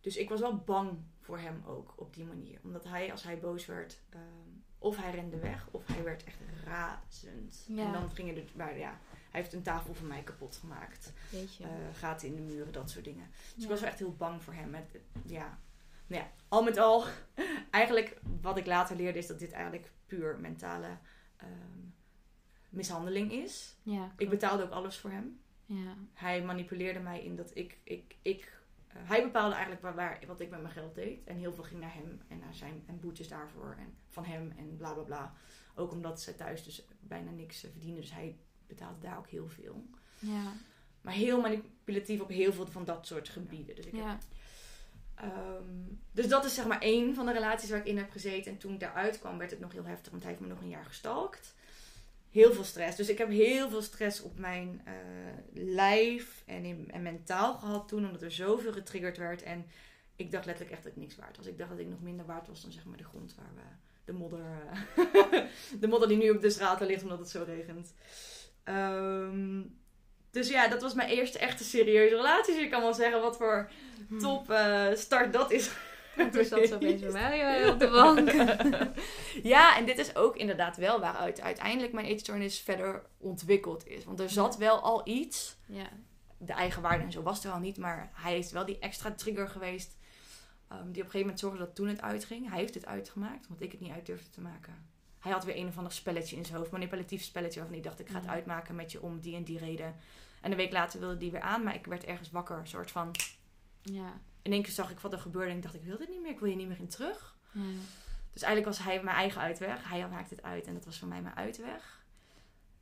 Dus ik was wel bang voor hem ook op die manier. Omdat hij, als hij boos werd, ehm, of hij rende weg, of hij werd echt razend. Ja. En dan gingen er, maar ja, hij heeft een tafel van mij kapot gemaakt. Eh, gaten in de muren, dat soort dingen. Dus Ja. ik was wel echt heel bang voor hem. Met, ja. Nou ja, al met al, eigenlijk wat ik later leerde is dat dit eigenlijk puur mentale ehm, mishandeling is. Ja, Ik betaalde ook alles voor hem. Ja. Hij manipuleerde mij in dat ik. ik, ik eh, hij bepaalde eigenlijk waar, waar, wat ik met mijn geld deed. En heel veel ging naar hem en naar zijn en boetes daarvoor. En van hem en bla bla bla. Ook omdat ze thuis dus bijna niks eh, verdienen. Dus hij betaalde daar ook heel veel. Ja. Maar heel manipulatief op heel veel van dat soort gebieden. Dus, ik heb, ehm, dus dat is zeg maar één van de relaties waar ik in heb gezeten. En toen ik daaruit kwam werd het nog heel heftig. Want hij heeft me nog een jaar gestalkt. Heel veel stress. Dus ik heb heel veel stress op mijn eh, lijf en, in, en mentaal gehad toen. Omdat er zoveel getriggerd werd. En ik dacht letterlijk echt dat ik niks waard was. Ik dacht dat ik nog minder waard was dan zeg maar de grond waar we... De modder, eh, de modder die nu op de straten ligt omdat het zo regent. Ehm, dus ja, dat was mijn eerste echte serieuze relatie. Dus ik kan wel zeggen wat voor Hm. top eh, start dat is. En toen zat ze opeens eh, op de bank. ja, en dit is ook inderdaad wel waaruit uiteindelijk mijn eetstoornis verder ontwikkeld is. Want er zat wel al iets. ja. De eigenwaarde en zo was er al niet, maar hij is wel die extra trigger geweest. die op een gegeven moment zorgde dat toen het uitging. Hij heeft het uitgemaakt, omdat ik het niet uit durfde te maken. Hij had weer een of ander spelletje in zijn hoofd, manipulatief spelletje waarvan hij dacht ik ga het uitmaken met je om die en die reden. En een week later wilde die weer aan, maar ik werd ergens wakker, een soort van. Ja. In één keer zag ik wat er gebeurde en ik dacht ik wil dit niet meer, ik wil hier niet meer in terug. ja. Dus eigenlijk was hij mijn eigen uitweg. Hij maakte het uit en dat was voor mij mijn uitweg.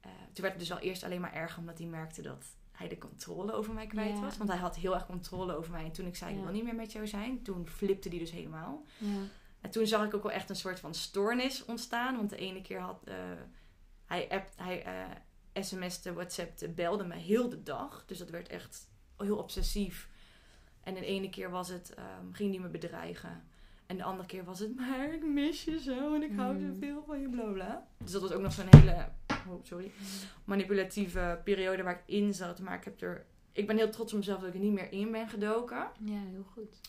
Eh, toen werd het dus al eerst alleen maar erger omdat hij merkte dat hij de controle over mij kwijt Ja. was. Want hij had heel erg controle over mij. En toen ik zei, ik wil niet meer met jou zijn, toen flipte hij dus helemaal. ja. En toen zag ik ook wel echt een soort van stoornis ontstaan. Want de ene keer had eh, hij, app, hij eh sms'te, whatsappte, belde me heel de dag. Dus dat werd echt heel obsessief. En de ene keer was het, ehm, ging hij me bedreigen. En de andere keer was het, maar ik mis je zo en ik hou Mm. zoveel van je, bla bla. Dus dat was ook nog zo'n hele, oh, sorry, manipulatieve periode waar ik in zat. Maar ik, heb er, ik ben heel trots op mezelf dat ik er niet meer in ben gedoken. Ja, heel goed.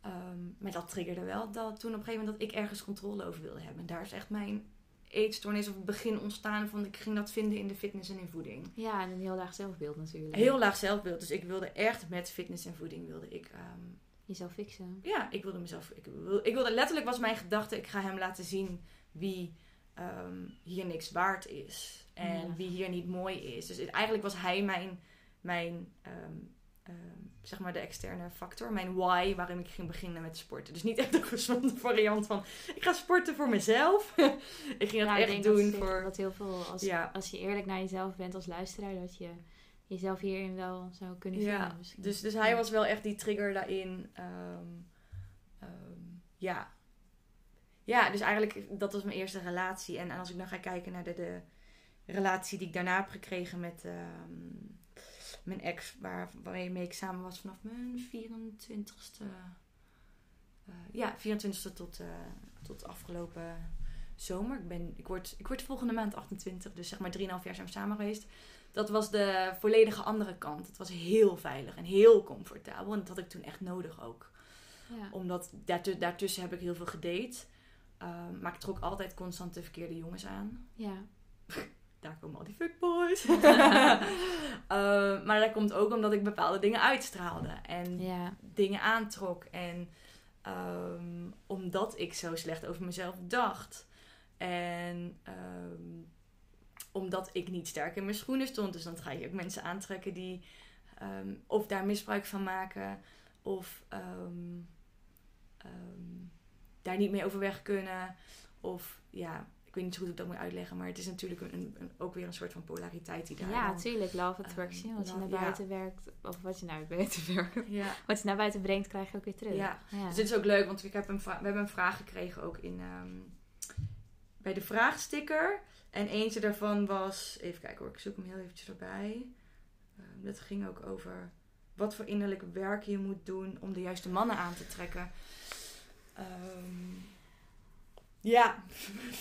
Ehm, maar dat triggerde wel dat toen op een gegeven moment dat ik ergens controle over wilde hebben. En daar is echt mijn eetstoornis op het begin ontstaan van ik ging dat vinden in de fitness en in voeding. Ja, en een heel laag zelfbeeld natuurlijk. Heel laag zelfbeeld. Dus ik wilde echt met fitness en voeding wilde ik. ehm, Jezelf fixen. ja, ik wilde mezelf. Ik wilde, ik wilde letterlijk was mijn gedachte, ik ga hem laten zien wie ehm, hier niks waard is. En Ja. wie hier niet mooi is. Dus het- eigenlijk was hij mijn, mijn ehm, ehm, zeg maar de externe factor. Mijn why waarom ik ging beginnen met sporten. Dus niet echt een gezonde variant van ik ga sporten voor mezelf. ik ging dat Ja, ik echt doen dat, voor... dat heel veel, als, Ja. als je eerlijk naar jezelf bent als luisteraar, dat je jezelf hierin wel zou kunnen Ja, vinden. misschien. Dus, dus hij was wel echt die trigger daarin. Ehm, ehm, ja. Ja, dus eigenlijk dat was mijn eerste relatie. En, en als ik dan ga kijken naar de, de relatie die ik daarna heb gekregen met mijn ex, waar, waarmee ik samen was vanaf mijn 24ste. eh, ja, 24ste tot, eh, tot afgelopen zomer. Ik, ben, ik, word, ik word volgende maand 28, dus zeg maar 3,5 jaar zijn we samen geweest. Dat was de volledige andere kant. Het was heel veilig en heel comfortabel. En dat had ik toen echt nodig ook. ja. Omdat daartu- daartussen heb ik heel veel gedate. Ehm, maar ik trok altijd constant de verkeerde jongens aan. ja. Daar komen al die fuckboys. Ehm, maar dat komt ook omdat ik bepaalde dingen uitstraalde. En ja. dingen aantrok. En ehm, omdat ik zo slecht over mezelf dacht. En ehm, omdat ik niet sterk in mijn schoenen stond. Dus dan ga je ook mensen aantrekken die ehm, of daar misbruik van maken. Of daar niet mee overweg kunnen. Of ja, ik weet niet zo goed hoe ik dat moet uitleggen. Maar het is natuurlijk een, een, een- ook weer een soort van polariteit die daar Ja, natuurlijk. Love attraction. Ehm, wat je naar ja. buiten werkt. Of wat je naar buiten werkt. Ja. Wat je naar buiten brengt, krijg je ook weer terug. Ja. ja. Dus dit is ook leuk, want ik heb een we hebben een vraag gekregen ook in, ehm, bij de vraagsticker. En eentje daarvan was, even kijken hoor, ik zoek hem heel eventjes erbij. Ehm, dat ging ook over wat voor innerlijk werk je moet doen om de juiste mannen aan te trekken. Ehm, ja.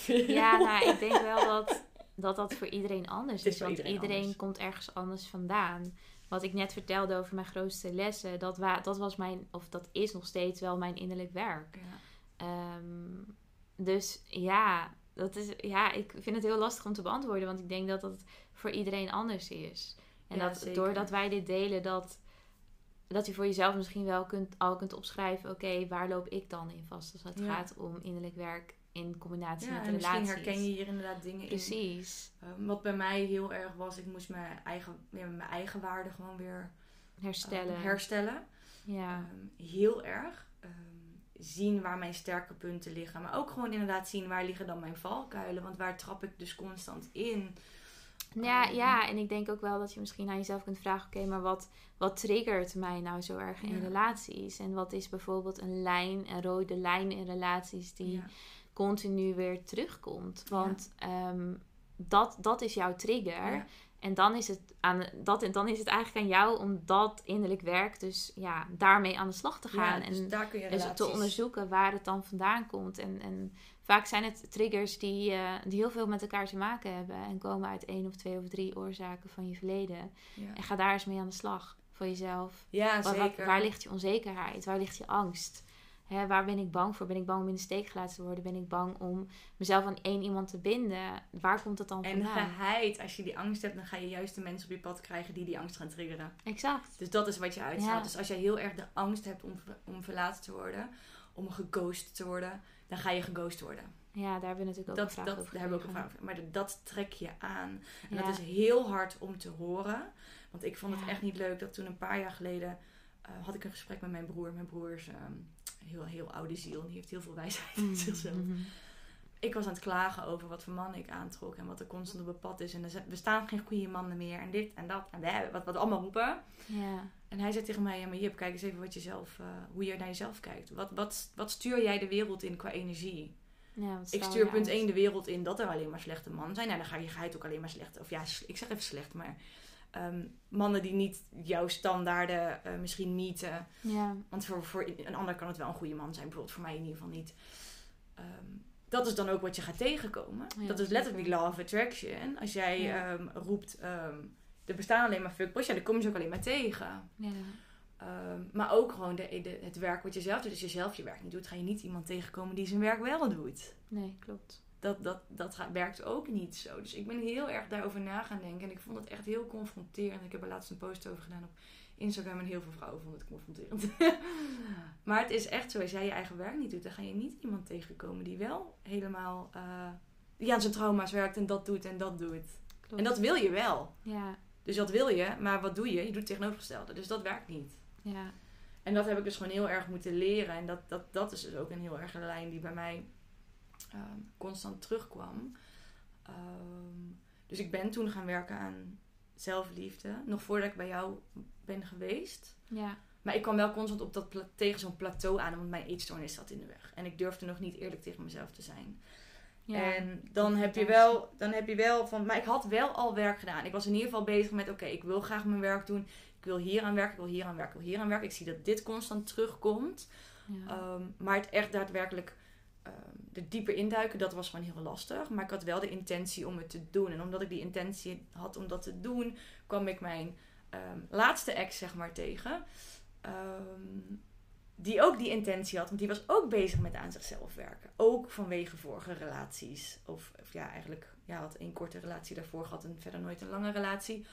Ja, nou, ik denk wel dat, dat dat voor iedereen anders is Want iedereen komt ergens anders vandaan. Wat ik net vertelde over mijn grootste lessen, dat, wa dat was mijn, of dat is nog steeds wel mijn innerlijk werk. Ja. Ehm, dus ja, dat is, ja, ik vind het heel lastig om te beantwoorden, want ik denk dat dat voor iedereen anders is. En Ja, dat zeker. doordat wij dit delen, dat, dat je voor jezelf misschien wel kunt, al kunt opschrijven, oké, waar loop ik dan in vast als het Ja. gaat om innerlijk werk in combinatie Ja, met en misschien relaties. herken je hier inderdaad dingen in. Precies. Ehm, wat bij mij heel erg was, ik moest mijn eigen, ja, mijn eigen waarde gewoon weer ehm, Herstellen. herstellen. ja. Ehm, heel erg. Zien waar mijn sterke punten liggen. Maar ook gewoon inderdaad zien waar liggen dan mijn valkuilen. Want waar trap ik dus constant in. Ja, ja, en ik denk ook wel dat je misschien aan jezelf kunt vragen: oké, maar wat, wat triggert mij nou zo erg in Ja. relaties? En wat is bijvoorbeeld een lijn, een rode lijn in relaties die Ja. Continu weer terugkomt? Want ehm, dat, dat is jouw trigger. Ja. En dan is, het aan, dat, dan is het eigenlijk aan jou om dat innerlijk werk, dus ja, daarmee aan de slag te gaan. Ja, dus en daar kun je dus te onderzoeken waar het dan vandaan komt. En, en vaak zijn het triggers die, eh, die heel veel met elkaar te maken hebben. En komen uit één of twee of drie oorzaken van je verleden. Ja, En ga daar eens mee aan de slag voor jezelf. ja Waar, zeker. waar ligt je onzekerheid? Waar ligt je angst? Hè, waar ben ik bang voor? Ben ik bang om in de steek gelaten te worden? Ben ik bang om mezelf aan één iemand te binden? Waar komt dat dan En vandaan? geheid, als je die angst hebt, dan ga je juist de mensen op je pad krijgen die die angst gaan triggeren. Exact. Dus dat is wat je uitstraalt. Ja. Dus als jij heel erg de angst hebt om, om verlaten te worden, om geghost te worden, dan ga je geghost worden. Ja, daar hebben we natuurlijk ook Dat, een vraag dat, over daar hebben we ook een vraag over. Maar dat trek je aan. En Ja. dat is heel hard om te horen. Want ik vond het Ja. echt niet leuk dat toen een paar jaar geleden eh, had ik een gesprek met mijn broer. Mijn broer is ehm, een heel, heel oude ziel. Die heeft heel veel wijsheid in zichzelf. Mhm. Ik was aan het klagen over wat voor man ik aantrok en wat er constant op het pad is. En er bestaan geen goede mannen meer. En dit en dat en wat, wat allemaal roepen. Ja. En hij zei tegen mij, ja maar Jip, kijk eens even wat je zelf, eh, hoe je naar jezelf kijkt. Wat, wat, wat stuur jij de wereld in qua energie? Ja, Ik stuur punt uit? 1 de wereld in dat er alleen maar slechte mannen zijn. Nou, dan ga je geheid ook alleen maar slecht. Of ja, ik zeg even slecht, maar ehm, mannen die niet jouw standaarden eh, misschien meeten. Ja. Want voor, voor een ander kan het wel een goede man zijn, bijvoorbeeld voor mij in ieder geval niet. Ehm, dat is dan ook wat je gaat tegenkomen. Ja, dat is letterlijk law of attraction. Als jij Ja. ehm, roept, er bestaan alleen maar fuckboys, ja, dan kom je ze ook alleen maar tegen. Ja. Maar ook gewoon de, de, het werk wat je zelf doet. Als je zelf je werk niet doet, ga je niet iemand tegenkomen die zijn werk wel doet. Nee, klopt. Dat, dat, dat gaat, werkt ook niet zo. Dus ik ben heel erg daarover na gaan denken. En ik vond het echt heel confronterend. Ik heb er laatst een post over gedaan op Instagram. En heel veel vrouwen vonden het confronterend. maar het is echt zo. Als jij je eigen werk niet doet, dan ga je niet iemand tegenkomen die wel helemaal... eh, die aan zijn trauma's werkt en dat doet en dat doet. klopt. En dat wil je wel. Ja. Dus dat wil je, maar wat doe je? Je doet het tegenovergestelde. Dus dat werkt niet. Ja. En dat heb ik dus gewoon heel erg moeten leren. En dat, dat, dat is dus ook een heel erg een lijn die bij mij ehm, constant terugkwam. Ehm, dus ik ben toen gaan werken aan zelfliefde. Nog voordat ik bij jou ben geweest. Ja. Maar ik kwam wel constant op dat tegen zo'n plateau aan. Want mijn eetstoornis zat in de weg. En ik durfde nog niet eerlijk tegen mezelf te zijn. Ja. En dan heb, je wel, dan heb je wel van. Maar ik had wel al werk gedaan. Ik was in ieder geval bezig met: oké, ik wil graag mijn werk doen. Ik wil hier aan werken, ik wil hier aan werken, ik wil hier aan werken. Ik zie dat dit constant terugkomt. ja. Ehm, maar het echt daadwerkelijk er dieper induiken, dat was gewoon heel lastig. Maar ik had wel de intentie om het te doen. En omdat ik die intentie had om dat te doen, kwam ik mijn ehm, laatste ex, zeg maar, tegen. Ehm, die ook die intentie had, want die was ook bezig met aan zichzelf werken. Ook vanwege vorige relaties. Of, of ja, eigenlijk, ja, had één korte relatie daarvoor gehad en verder nooit een lange relatie.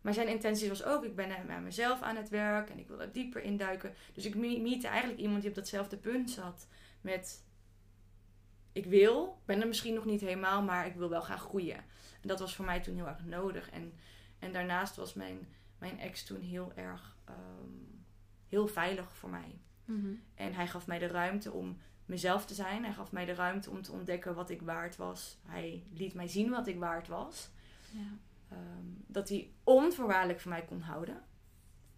Maar zijn intentie was ook, ik ben aan mezelf aan het werk en ik wil daar dieper induiken. Dus ik me- meette eigenlijk iemand die op datzelfde punt zat. Met, ik wil, ben er misschien nog niet helemaal, maar ik wil wel graag groeien. En dat was voor mij toen heel erg nodig. En, en daarnaast was mijn, mijn ex toen heel erg, ehm, heel veilig voor mij. Mhm. En hij gaf mij de ruimte om mezelf te zijn. Hij gaf mij de ruimte om te ontdekken wat ik waard was. Hij liet mij zien wat ik waard was. Ja. Ehm, dat hij onvoorwaardelijk van mij kon houden.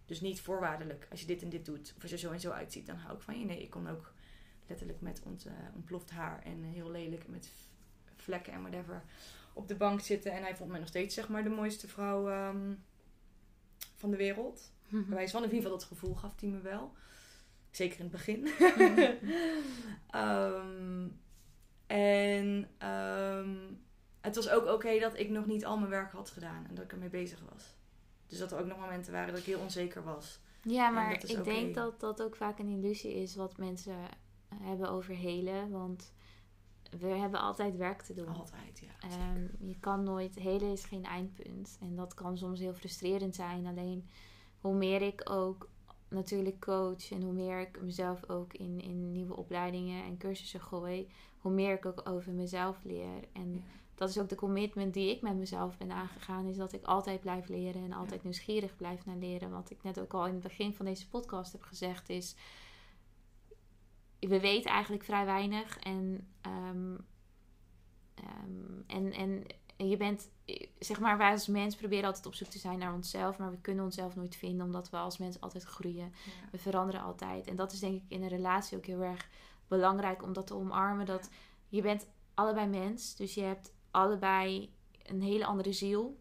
Dus niet voorwaardelijk. Als je dit en dit doet, of als je zo en zo uitziet, dan hou ik van je. Nee, ik kon ook letterlijk met ont, eh, ontploft haar en heel lelijk met vlekken en whatever op de bank zitten. En hij vond mij nog steeds zeg maar de mooiste vrouw ehm, van de wereld. Bij wijze van in ieder geval dat gevoel gaf hij me wel. Zeker in het begin. Ehm, en ehm, het was ook oké dat ik nog niet al mijn werk had gedaan en dat ik ermee bezig was. Dus dat er ook nog momenten waren dat ik heel onzeker was. Ja, maar ik denk dat dat ook vaak een illusie is wat mensen hebben over helen. Want we hebben altijd werk te doen. Altijd, ja. Ehm, je kan nooit, helen is geen eindpunt. En dat kan soms heel frustrerend zijn. Alleen hoe meer ik ook natuurlijk coach en hoe meer ik mezelf ook in, in nieuwe opleidingen en cursussen gooi, hoe meer ik ook over mezelf leer. En Ja. dat is ook de commitment die ik met mezelf ben aangegaan, is dat ik altijd blijf leren en altijd nieuwsgierig blijf naar leren. Wat ik net ook al in het begin van deze podcast heb gezegd is, we weten eigenlijk vrij weinig en ehm, Ehm, en, en je bent, zeg maar, wij als mens proberen altijd op zoek te zijn naar onszelf, maar we kunnen onszelf nooit vinden, omdat we als mens altijd groeien. Ja. We veranderen altijd. En dat is denk ik in een relatie ook heel erg belangrijk om dat te omarmen. Dat je bent allebei mens, dus je hebt allebei een hele andere ziel.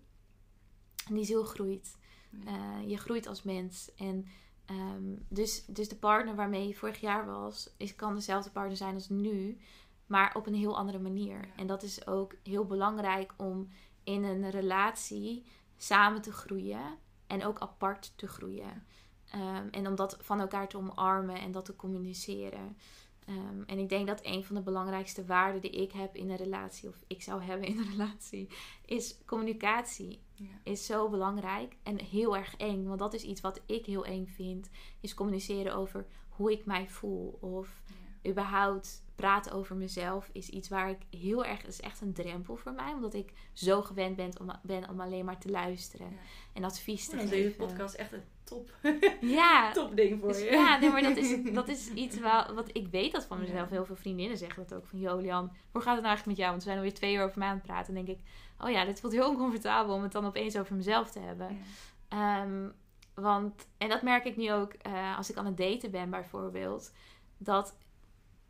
En die ziel groeit. Ja. Eh, je groeit als mens. En ehm, dus, dus de partner waarmee je vorig jaar was, is, kan dezelfde partner zijn als nu, maar op een heel andere manier. Ja. En dat is ook heel belangrijk om in een relatie samen te groeien en ook apart te groeien. Ehm, en om dat van elkaar te omarmen en dat te communiceren. Ehm, en ik denk dat een van de belangrijkste waarden die ik heb in een relatie, of ik zou hebben in een relatie, is communicatie. Ja. Is zo belangrijk en heel erg eng. Want dat is iets wat ik heel eng vind. Is communiceren over hoe ik mij voel. Of Ja. Überhaupt praten over mezelf is iets waar ik heel erg... is echt een drempel voor mij. Omdat ik zo gewend ben om, ben om alleen maar te luisteren. Ja. En advies te Dan is geven. deze podcast echt een top, Ja, top ding voor dus je. ja, nee, maar dat is, dat is iets wel, wat ik weet dat van mezelf. Heel veel vriendinnen zeggen dat ook. Van, Jolian, hoe gaat het nou eigenlijk met jou? Want we zijn alweer twee uur over mij aan het praten. En denk ik, oh ja, dit voelt heel oncomfortabel om het dan opeens over mezelf te hebben. Ja. Ehm, want, en dat merk ik nu ook eh, als ik aan het daten ben bijvoorbeeld. Dat,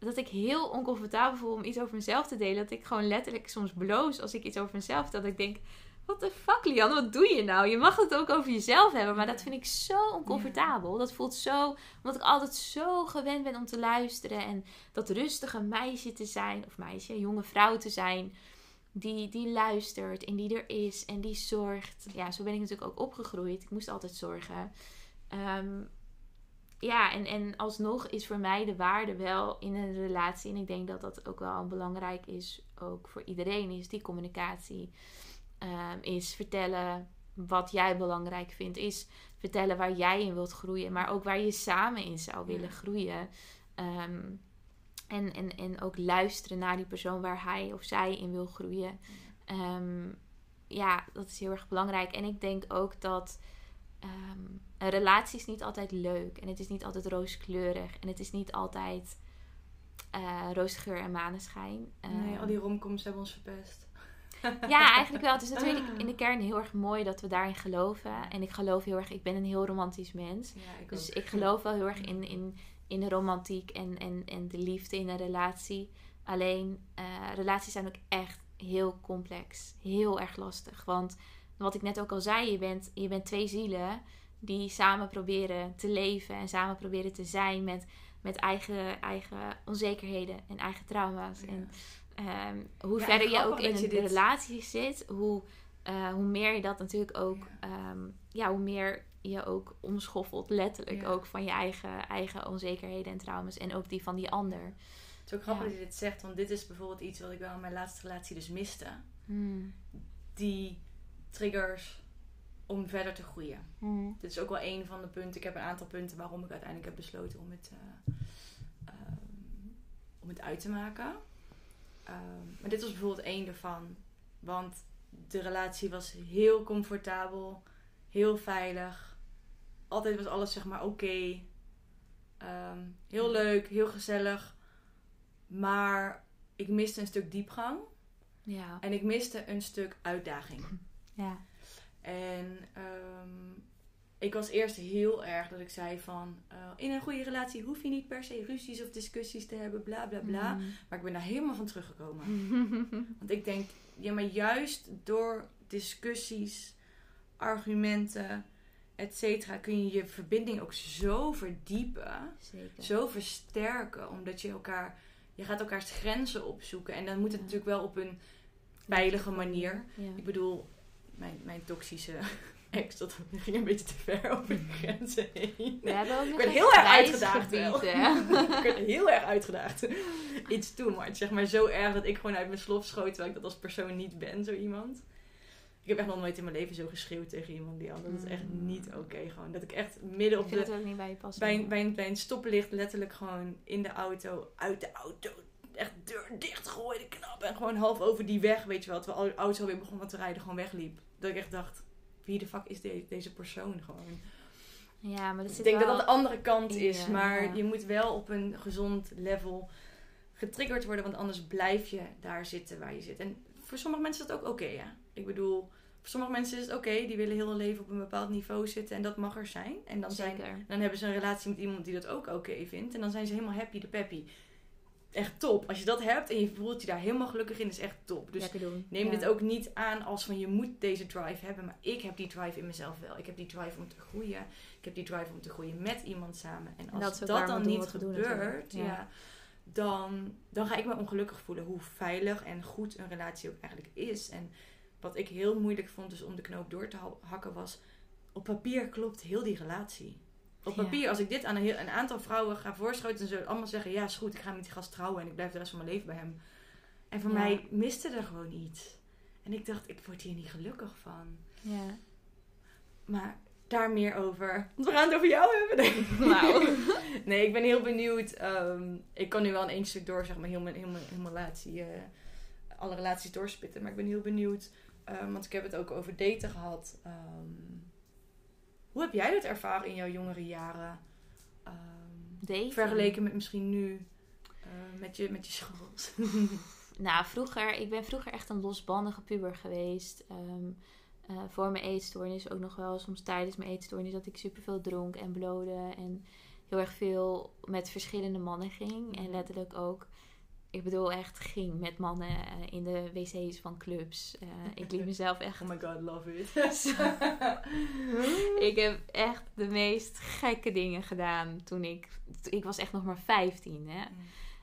dat ik heel oncomfortabel voel om iets over mezelf te delen. Dat ik gewoon letterlijk soms bloos als ik iets over mezelf. Dat ik denk, what the fuck Lian, wat doe je nou? Je mag het ook over jezelf hebben. Maar dat vind ik zo oncomfortabel. Dat voelt zo, omdat ik altijd zo gewend ben om te luisteren. En dat rustige meisje te zijn, of meisje, jonge vrouw te zijn die, die luistert en die er is en die zorgt. Ja, zo ben ik natuurlijk ook opgegroeid. Ik moest altijd zorgen. Ehm, ja, en, en alsnog is voor mij de waarde wel in een relatie. En ik denk dat dat ook wel belangrijk is, ook voor iedereen, is die communicatie. Ehm, is vertellen wat jij belangrijk vindt. Is vertellen waar jij in wilt groeien, maar ook waar je samen in zou willen Ja. groeien. Ehm, en, en, en ook luisteren naar die persoon waar hij of zij in wil groeien. Ehm, ja, dat is heel erg belangrijk. En ik denk ook dat ehm, een relatie is niet altijd leuk. En het is niet altijd rooskleurig. En het is niet altijd eh roze geur en maneschijn. Nee, Ehm, al die romcoms hebben ons verpest. ja, eigenlijk wel. Het is natuurlijk in de kern heel erg mooi dat we daarin geloven. En ik geloof heel erg, ik ben een heel romantisch mens. Ja, ik Dus ook. ik geloof wel heel erg in, in, in de romantiek en, en, en de liefde in een relatie. Alleen, eh, relaties zijn ook echt heel complex. Heel erg lastig. Want wat ik net ook al zei, je bent, je bent twee zielen die samen proberen te leven en samen proberen te zijn met, met eigen, eigen onzekerheden en eigen trauma's. Ja. En ehm, hoe Ja, verder je ook in een dit- relatie zit, hoe, eh, hoe meer je dat natuurlijk ook, ja. ja, hoe meer je ook omschoffelt, letterlijk Ja. ook van je eigen, eigen onzekerheden en trauma's en ook die van die ander. Het is ook grappig Ja. dat je dit zegt, want dit is bijvoorbeeld iets wat ik wel in mijn laatste relatie dus miste. Hmm. Die triggers om verder te groeien. Hmm. Dit is ook wel een van de punten. Ik heb een aantal punten waarom ik uiteindelijk heb besloten om het, eh, ehm, om het uit te maken. Ehm, maar dit was bijvoorbeeld één ervan. Want de relatie was heel comfortabel, heel veilig. Altijd was alles zeg maar oké. Ehm, heel leuk, heel gezellig. Maar ik miste een stuk diepgang. Ja. En ik miste een stuk uitdaging. Ja. En ehm, ik was eerst heel erg dat ik zei van... eh, in een goede relatie hoef je niet per se ruzies of discussies te hebben, bla bla bla. Hmm. Maar ik ben daar helemaal van teruggekomen. Want ik denk, ja, maar juist door discussies, argumenten, et cetera... kun je je verbinding ook zo verdiepen, Zeker. zo versterken. Omdat je elkaar... Je gaat elkaars grenzen opzoeken. En dan moet het Ja. natuurlijk wel op een veilige manier... Ja. Ik bedoel, mijn, mijn toxische ex, dat ging een beetje te ver over de grenzen heen. We hebben ook Ik werd heel erg uitgedaagd wel. ik werd heel erg uitgedaagd. Iets too much. Zeg maar zo erg dat ik gewoon uit mijn slof schoot, terwijl ik dat als persoon niet ben, zo iemand. Ik heb echt nog nooit in mijn leven zo geschreeuwd tegen iemand die Dat is echt niet oké. gewoon. Dat ik echt midden Ik op vind de... het ook niet bij je passen. Bij een, bij, een, bij een stoplicht letterlijk gewoon in de auto, uit de auto, echt deur dicht gooide, knap. En gewoon half over die weg, weet je wel, terwijl de auto alweer begon te rijden, gewoon wegliep. Dat ik echt dacht, wie de fuck is de- deze persoon gewoon? Ja, maar dat Ik denk wel... dat dat de andere kant is, Ja, maar ja. je moet wel op een gezond level getriggerd worden, want anders blijf je daar zitten waar je zit. En voor sommige mensen is dat ook oké, ja. Ik bedoel, voor sommige mensen is het oké, die willen heel hun leven op een bepaald niveau zitten en dat mag er zijn. En dan, zijn, Zeker. dan hebben ze een relatie met iemand die dat ook oké vindt en dan zijn ze helemaal happy de peppy. Echt top. Als je dat hebt en je voelt je daar helemaal gelukkig in, is echt top. Dus. Neem Ja. dit ook niet aan als van je moet deze drive hebben. Maar ik heb die drive in mezelf wel. Ik heb die drive om te groeien. Ik heb die drive om te groeien met iemand samen. En als dat dan niet gebeurt, ja. Ja. dan, dan ga ik me ongelukkig voelen. Hoe veilig en goed een relatie ook eigenlijk is. En wat ik heel moeilijk vond dus om de knoop door te ha- hakken was... Op papier klopt heel die relatie. Op Ja. papier, als ik dit aan een, heel, een aantal vrouwen ga voorschoten, dan zullen ze allemaal zeggen: Ja, is goed, ik ga met die gast trouwen en ik blijf de rest van mijn leven bij hem. En voor Ja. mij miste er gewoon iets. En ik dacht: Ik word hier niet gelukkig van. Ja. Maar daar meer over. Want we gaan het over jou hebben. Nee, Wauw. nee ik ben heel benieuwd. Ehm, ik kan nu wel in één stuk door, zeg maar, heel mijn, heel mijn, heel mijn relatie, eh, alle relaties doorspitten. Maar ik ben heel benieuwd, ehm, want ik heb het ook over daten gehad. Ehm, hoe heb jij dat ervaren in jouw jongere jaren? Ehm, vergeleken met misschien nu, eh, met, je, met je. Nou, vroeger, ik ben vroeger echt een losbandige puber geweest. Ehm, eh, voor mijn eetstoornis ook nog wel, soms tijdens mijn eetstoornis, dat ik superveel dronk en blode. En heel erg veel met verschillende mannen ging. En letterlijk ook, ik bedoel echt, ging met mannen eh, in de wc's van clubs. Eh, ik liet mezelf echt oh my god, love it. ik heb echt de meest gekke dingen gedaan toen ik... Ik was echt nog maar 15, hè.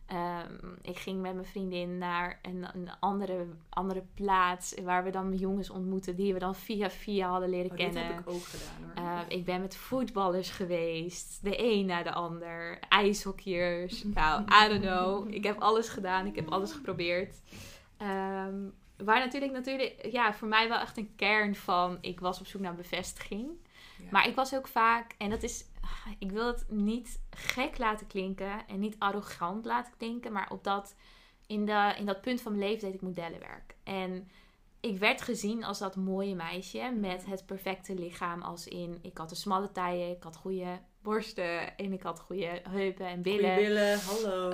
Ehm, ik ging met mijn vriendin naar een, een andere, andere plaats... waar we dan jongens ontmoetten die we dan via via hadden leren Oh, kennen. heb ik ook gedaan hoor. Ehm, ik ben met voetballers geweest. De een na de ander. IJshockeyers. Nou, I don't know. Ik heb alles gedaan. Ik heb alles geprobeerd. Ehm, waar natuurlijk, natuurlijk, ja, voor mij wel echt een kern van... Ik was op zoek naar bevestiging. Ja. Maar ik was ook vaak, en dat is, ik wil het niet gek laten klinken en niet arrogant laten klinken, maar op dat, in, de, in dat punt van mijn leven deed ik modellenwerk. En ik werd gezien als dat mooie meisje met het perfecte lichaam, als in, ik had een smalle taille, ik had goede borsten en ik had goede heupen en billen. Goeie billen, hallo.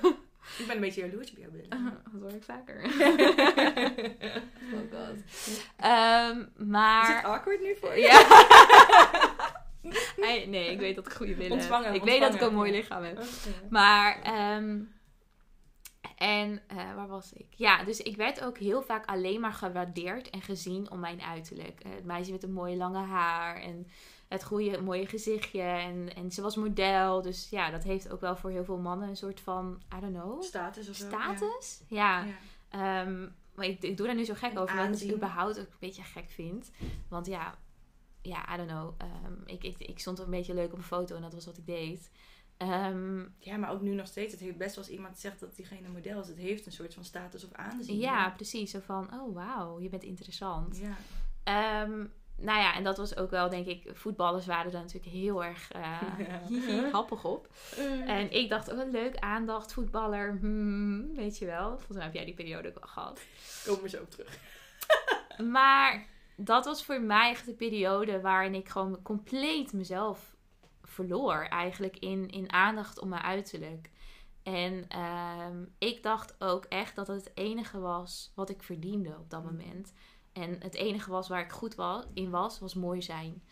ik ben een beetje jaloers op jouw billen. dat hoor ik vaker. oh god. Ehm, maar... Is het awkward nu voor je? Ja. Nee, ik weet dat ik goede billen heb. Ontvangen, Ik weet dat ik een mooi lichaam heb. Maar, ehm, en eh, waar was ik? Ja, dus ik werd ook heel vaak alleen maar gewaardeerd en gezien om mijn uiterlijk. Het meisje met een mooie lange haar en het goede, mooie gezichtje. En, en ze was model. Dus ja, dat heeft ook wel voor heel veel mannen een soort van, I don't know, Status of zo. status. Ja. Ja. Ehm, maar ik, ik doe daar nu zo gek over, omdat ik het überhaupt ook een beetje gek vind. Want ja, ja I don't know. Ehm, ik, ik, ik stond een beetje leuk op een foto en dat was wat ik deed. Ehm, ja, maar ook nu nog steeds. Het heeft best wel als iemand zegt dat diegene model is. Het heeft een soort van status of aanzien. ja, precies. Zo van, oh wauw, je bent interessant. Ja. Ehm, nou ja, en dat was ook wel, denk ik, voetballers waren daar natuurlijk heel erg eh, hihi, happig op. En ik dacht, oh leuk, aandacht, voetballer, hmm, weet je wel. Volgens mij heb jij die periode ook al gehad. Komen zo op terug. Maar dat was voor mij echt de periode waarin ik gewoon compleet mezelf verloor. Eigenlijk in, in aandacht om mijn uiterlijk. En ehm, ik dacht ook echt dat het het enige was wat ik verdiende op dat moment. En het enige was waar ik goed was, in was, was mooi zijn.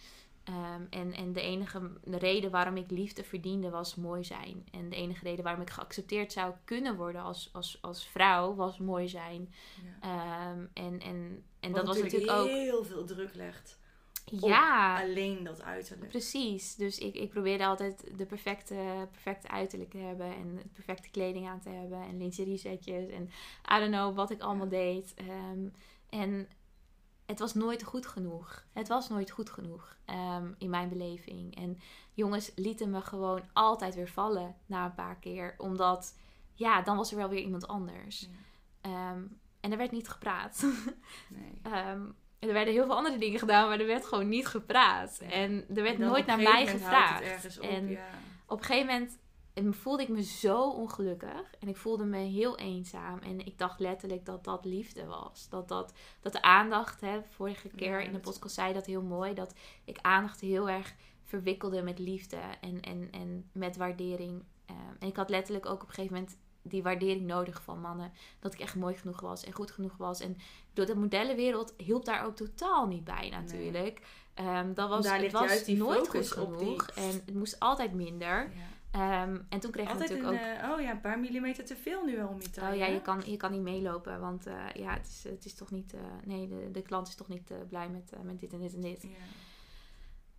Ehm, en, en de enige reden waarom ik liefde verdiende was mooi zijn. En de enige reden waarom ik geaccepteerd zou kunnen worden als, als, als vrouw was mooi zijn. Ja. Ehm, en en, en Wat dat was natuurlijk ook. heel veel druk legt. Ja, Alleen dat uiterlijk. precies. Dus ik, ik probeerde altijd de perfecte, perfecte uiterlijk te hebben. En de perfecte kleding aan te hebben. En lingerie setjes. En I don't know wat ik allemaal deed. Ehm, en het was nooit goed genoeg. Het was nooit goed genoeg ehm, in mijn beleving. En jongens lieten me gewoon altijd weer vallen na een paar keer. Omdat, ja, dan was er wel weer iemand anders. Ja. Ehm, en er werd niet gepraat. Nee. Ehm, er werden heel veel andere dingen gedaan, maar er werd gewoon niet gepraat. Ja. En er werd En nooit naar mij gevraagd. Op, en ja. op een gegeven moment eh, voelde ik me zo ongelukkig. En ik voelde me heel eenzaam. En ik dacht letterlijk dat dat liefde was. Dat, dat, dat de aandacht, hè, vorige keer Ja, in de podcast zei dat heel mooi. Dat ik aandacht heel erg verwikkelde met liefde en, en, en met waardering. Ehm, en ik had letterlijk ook op een gegeven moment die waardering nodig van mannen. Dat ik echt mooi genoeg was en goed genoeg was. En door de modellenwereld hielp daar ook totaal niet bij natuurlijk. Ehm, dat was, Daar het was juist die nooit goed op die- genoeg. En het moest altijd minder. Ja. Ehm, en toen kreeg ik natuurlijk een, ook... eh, oh ja, een paar millimeter te veel nu al om. Oh ja, je kan, je kan niet meelopen, want eh, ja, het is, het is toch niet... eh, nee, de, de klant is toch niet blij met, met dit en dit en dit. Ja.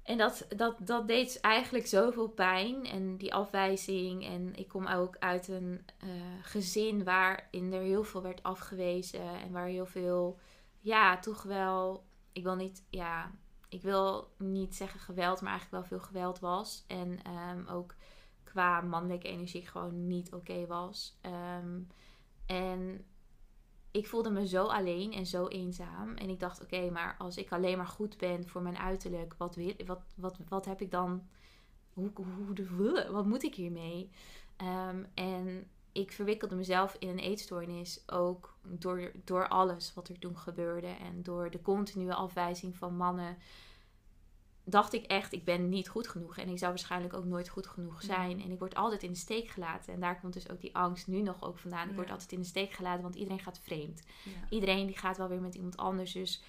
En dat, dat, dat deed eigenlijk zoveel pijn. En die afwijzing. En ik kom ook uit een gezin waarin er heel veel werd afgewezen. En waar heel veel, ja, toch wel. Ik wil niet, ja. ik wil niet zeggen geweld, maar eigenlijk wel veel geweld was. En ehm, ook qua mannelijke energie gewoon niet oké was. Ehm, en ik voelde me zo alleen en zo eenzaam. En ik dacht, oké, maar als ik alleen maar goed ben voor mijn uiterlijk, wat, wil, wat, wat, wat heb ik dan? Hoe, hoe, wat moet ik hiermee? Ehm, en ik verwikkelde mezelf in een eetstoornis ook door, door alles wat er toen gebeurde. En door de continue afwijzing van mannen. Dacht ik echt, ik ben niet goed genoeg. En ik zou waarschijnlijk ook nooit goed genoeg zijn. En ik word altijd in de steek gelaten. En daar komt dus ook die angst nu nog ook vandaan. Ik word altijd in de steek gelaten, want iedereen gaat vreemd. Iedereen die gaat wel weer met iemand anders. Dus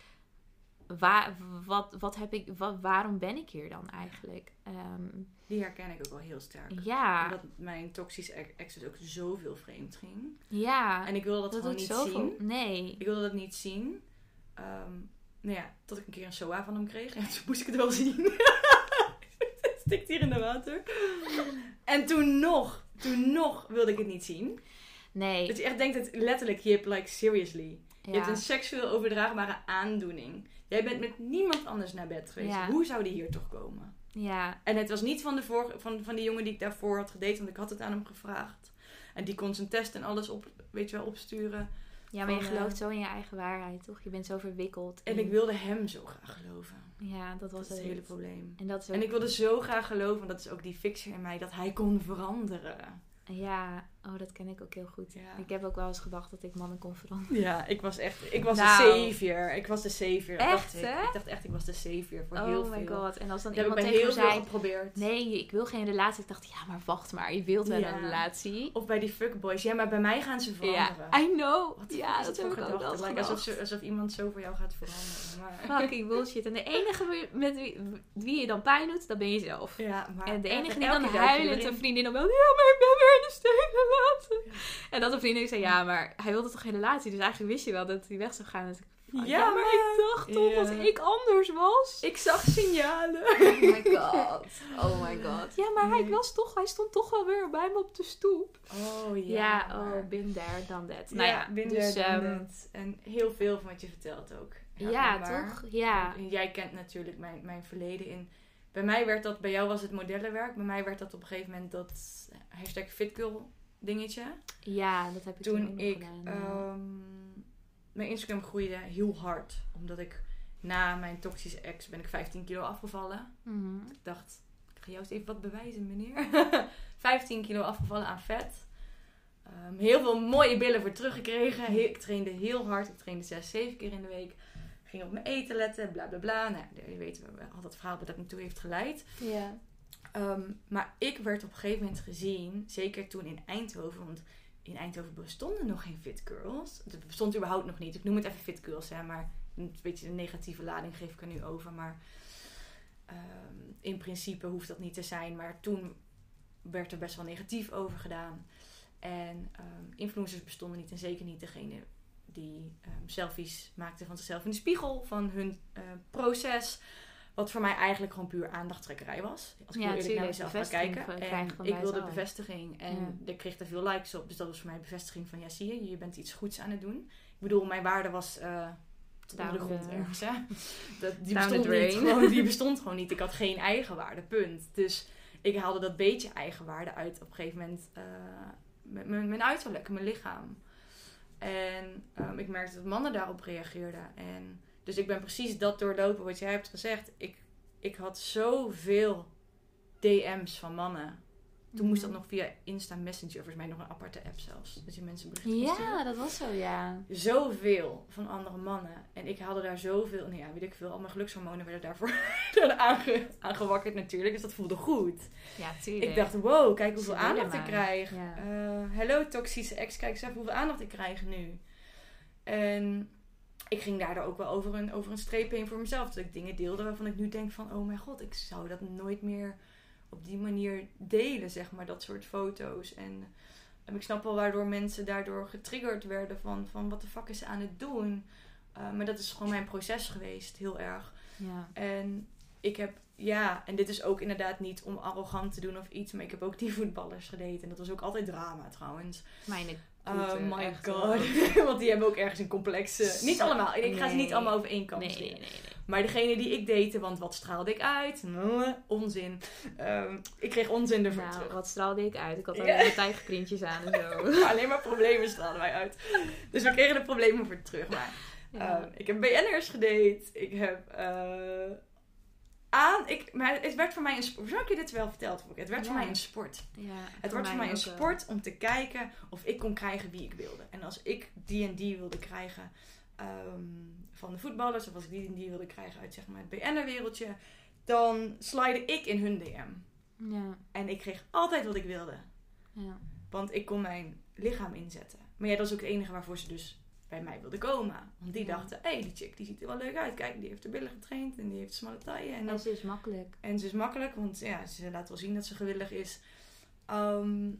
waar, wat, wat heb ik, wat, waarom ben ik hier dan eigenlijk? Ehm, die herken ik ook wel heel sterk. Ja. Omdat mijn toxische ex ook zoveel vreemd ging. Ja. En ik wilde dat, dat gewoon niet zien. Nee. Ik wilde dat niet zien. Um, nou ja, tot ik een keer een SOA van hem kreeg. En toen moest ik het wel zien. het stikt hier in de water. En toen nog, toen nog wilde ik het niet zien. Nee. Dat je echt denkt, het letterlijk, je hebt like seriously. Je hebt een seksueel overdraagbare aandoening. Jij bent met niemand anders naar bed geweest. Hoe zou die hier toch komen? Ja. En het was niet van, de voor, van, van die jongen die ik daarvoor had gedate, want ik had het aan hem gevraagd. En die kon zijn test en alles op, weet je wel, opsturen. Ja, maar je gelooft eh, zo in je eigen waarheid, toch? Je bent zo verwikkeld. En ik wilde hem zo graag geloven. Ja, dat was het hele probleem. En, dat is en ik wilde zo graag geloven, want dat is ook die fixer in mij, dat hij kon veranderen. Ja, oh, dat ken ik ook heel goed. Ik heb ook wel eens gedacht dat ik mannen kon veranderen. Ja, ik was echt, ik was nou, de savior. Ik was de savior. Echt, dacht? Ik. ik. dacht echt, ik was de savior voor oh heel veel. Oh my god. En als dan dat iemand tegen heel zei, geprobeerd. Nee, ik wil geen relatie. Ik dacht, ja, maar wacht maar. Je wilt wel een relatie. Of bij die fuckboys. Ja, maar bij mij gaan ze veranderen. Ja, I know. Wat ja, dat heb ik ook wel like, alsof, alsof iemand zo voor jou gaat veranderen. Maar... Fucking bullshit. En de enige met wie, wie je dan pijn doet, dat ben je zelf. Ja, maar... En de enige die dan huilend een vriendin dan wel, ja, maar ik ben weer in de en dat een vriendin zei, ja, maar hij wilde toch geen relatie? Dus eigenlijk wist je wel dat hij weg zou gaan. Dus ik, ja, maar ik dacht toch dat ik anders was. Ik zag signalen. Oh my god. Oh my god. Ja, maar hij was toch, hij stond toch wel weer bij me op de stoep. Oh ja. Ja, oh, bin there, dan that. Nou ja, bin dus, there, um, En heel veel van wat je vertelt ook. Ja, ja toch? Ja. En jij kent natuurlijk mijn, mijn verleden in... Bij mij werd dat, bij jou was het modellenwerk. Bij mij werd dat op een gegeven moment dat hashtag fitgirl dingetje. Ja, dat heb ik toen, toen ik. gedaan, um, mijn Instagram groeide heel hard. Omdat ik na mijn toxische ex ben ik 15 kilo afgevallen. Mhm. Ik dacht, ik ga jou eens even wat bewijzen, meneer. 15 kilo afgevallen aan vet. Um, heel veel mooie billen voor teruggekregen. Ik trainde heel hard. Ik trainde 6, 7 keer in de week. Ging op mijn eten letten, bla bla bla. Nou, je weet al dat verhaal dat me toe heeft geleid. Ja. Ehm, maar ik werd op een gegeven moment gezien, zeker toen in Eindhoven, want in Eindhoven bestonden nog geen fit girls. Het bestond überhaupt nog niet. Ik noem het even fit girls, hè, maar een beetje een negatieve lading geef ik er nu over. Maar ehm, in principe hoeft dat niet te zijn. Maar toen werd er best wel negatief over gedaan. En um, influencers bestonden niet en zeker niet degene die selfies maakten van zichzelf in de spiegel, van hun uh, proces. Wat voor mij eigenlijk gewoon puur aandachttrekkerij was. Als ik ja, eerlijk naar mezelf ga kijken. En ik wilde bevestiging. En ik kreeg er veel likes op. Dus dat was voor mij bevestiging van ja, zie je, je bent iets goeds aan het doen. Ik bedoel, mijn waarde was uh, tot onder de grond ergens. Hè? Dat, die, bestond niet, gewoon, die bestond gewoon niet. Ik had geen eigenwaarde, punt. Dus ik haalde dat beetje eigenwaarde uit op een gegeven moment uh, met mijn uiterlijk, mijn lichaam. En um, ik merkte dat mannen daarop reageerden. En dus ik ben precies dat doorlopen wat jij hebt gezegd. Ik, ik had zoveel DM's van mannen. Toen moest dat mhm. nog via Insta Messenger, volgens mij nog een aparte app zelfs. Dat je mensen berichten Ja, dat was zo, ja. Zoveel van andere mannen. En ik haalde daar zoveel, nou ja, weet ik veel, al mijn gelukshormonen werden daarvoor aange, aangewakkerd natuurlijk. Dus dat voelde goed. Ja, tuurlijk. Ik dacht, wow, kijk hoeveel aandacht ik krijg. Ja. Uh, hello toxische ex, kijk eens even hoeveel aandacht ik krijg nu. En ik ging daardoor ook wel over een, over een streep heen voor mezelf. Dat ik dingen deelde waarvan ik nu denk van... Oh mijn god, ik zou dat nooit meer op die manier delen, zeg maar. Dat soort foto's. En, en ik snap wel waardoor mensen daardoor getriggerd werden van... van wat de fuck is ze aan het doen? Uh, maar dat is gewoon mijn proces geweest, heel erg. Ja. En ik heb... Ja, en dit is ook inderdaad niet om arrogant te doen of iets. Maar ik heb ook die voetballers gedate. En dat was ook altijd drama trouwens. Mijn Oh my god. Want die hebben ook ergens een complexe. Niet allemaal. Ik ga ze niet allemaal over één kant nee, nee, nee, Maar degene die ik date, want wat straalde ik uit? Onzin. Ehm, ik kreeg onzin ervoor Nou, terug. wat straalde ik uit? Ik had alleen maar tijgerprintjes aan en zo. Alleen maar problemen straalden wij uit. Dus we kregen de problemen voor terug. Maar Ja. Ehm, ik heb BN'ers gedate. Ik heb eh, aan. Ik, maar het werd voor mij een sport. Zou ik je dit wel verteld? Het werd voor mij een sport. ja, Het wordt voor mij een wel. sport om te kijken of ik kon krijgen wie ik wilde. En als ik die en die wilde krijgen ehm, van de voetballers, of als ik die en die wilde krijgen uit zeg maar, het BN'er-wereldje, dan slide ik in hun DM. Ja, En ik kreeg altijd wat ik wilde. ja. Want ik kon mijn lichaam inzetten. Maar ja, dat is ook het enige waarvoor ze dus bij mij wilden komen. Want die dachten, hé, hey, die chick die ziet er wel leuk uit. Kijk, die heeft de billen getraind en die heeft smalle taille. En, En dan, ze is makkelijk. en ze is makkelijk, want ja, ze laat wel zien dat ze gewillig is. Ehm,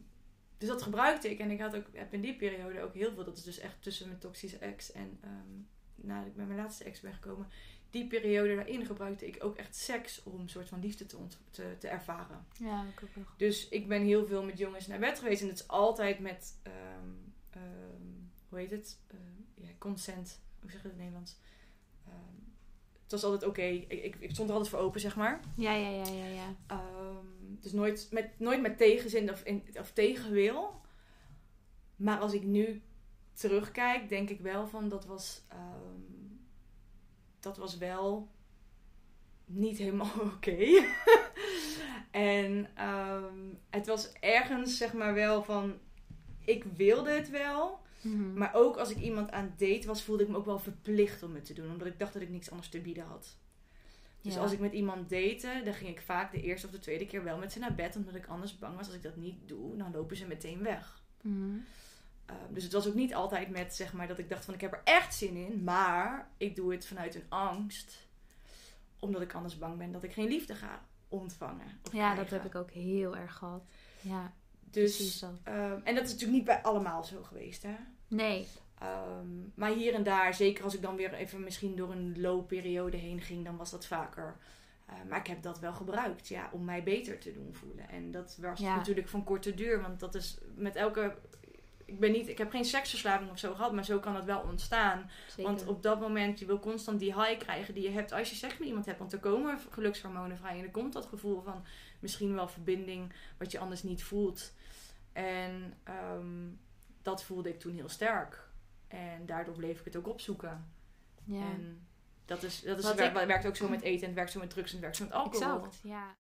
dus dat gebruikte ik. En ik had ook, heb in die periode ook heel veel. Dat is dus echt tussen mijn toxische ex en ehm nadat ik met mijn laatste ex ben gekomen. Die periode daarin gebruikte ik ook echt seks om een soort van liefde te, ont- te, te ervaren. Ja, ik ook wel. Dus ik ben heel veel met jongens naar bed geweest. En het is altijd met, ehm, hoe heet het? Ehm, ja, consent. Hoe zeg je het in het Nederlands? Ehm, het was altijd oké. Ik, ik, ik stond er altijd voor open, zeg maar. Ja, ja, ja, ja, ja. Ehm, dus nooit met, nooit met tegenzin of, in, of tegenwil. Maar als ik nu terugkijk, denk ik wel van dat was, ehm, dat was wel niet helemaal oké. en het was ergens zeg maar wel van, ik wilde het wel. Mhm. Maar ook als ik iemand aan het date was, voelde ik me ook wel verplicht om het te doen. Omdat ik dacht dat ik niks anders te bieden had. Dus Ja. als ik met iemand date, dan ging ik vaak de eerste of de tweede keer wel met ze naar bed. Omdat ik anders bang was als ik dat niet doe, dan lopen ze meteen weg. Mhm. Ehm, dus het was ook niet altijd met zeg maar dat ik dacht van ik heb er echt zin in. Maar ik doe het vanuit een angst. Omdat ik anders bang ben dat ik geen liefde ga ontvangen. Ja, dat heb ik ook heel erg gehad. Ja, precies Dus, ehm, en dat is natuurlijk niet bij allemaal zo geweest hè. Nee. Ehm, maar hier en daar, zeker als ik dan weer even misschien door een low-periode heen ging, dan was dat vaker. Eh, maar ik heb dat wel gebruikt, ja, om mij beter te doen voelen. En dat was Ja. natuurlijk van korte duur, want dat is met elke. Ik, ben niet, ik heb geen seksverslaving of zo gehad, maar zo kan het wel ontstaan. Zeker. Want op dat moment, je wil constant die high krijgen die je hebt als je seks met iemand hebt. Want er komen gelukshormonen vrij en er komt dat gevoel van misschien wel verbinding, wat je anders niet voelt. En ehm, dat voelde ik toen heel sterk. En daardoor bleef ik het ook opzoeken. ja. En dat, is, dat is, ik- werkt ook zo met eten en het werkt zo met drugs en het werkt zo met alcohol. Exact, ja.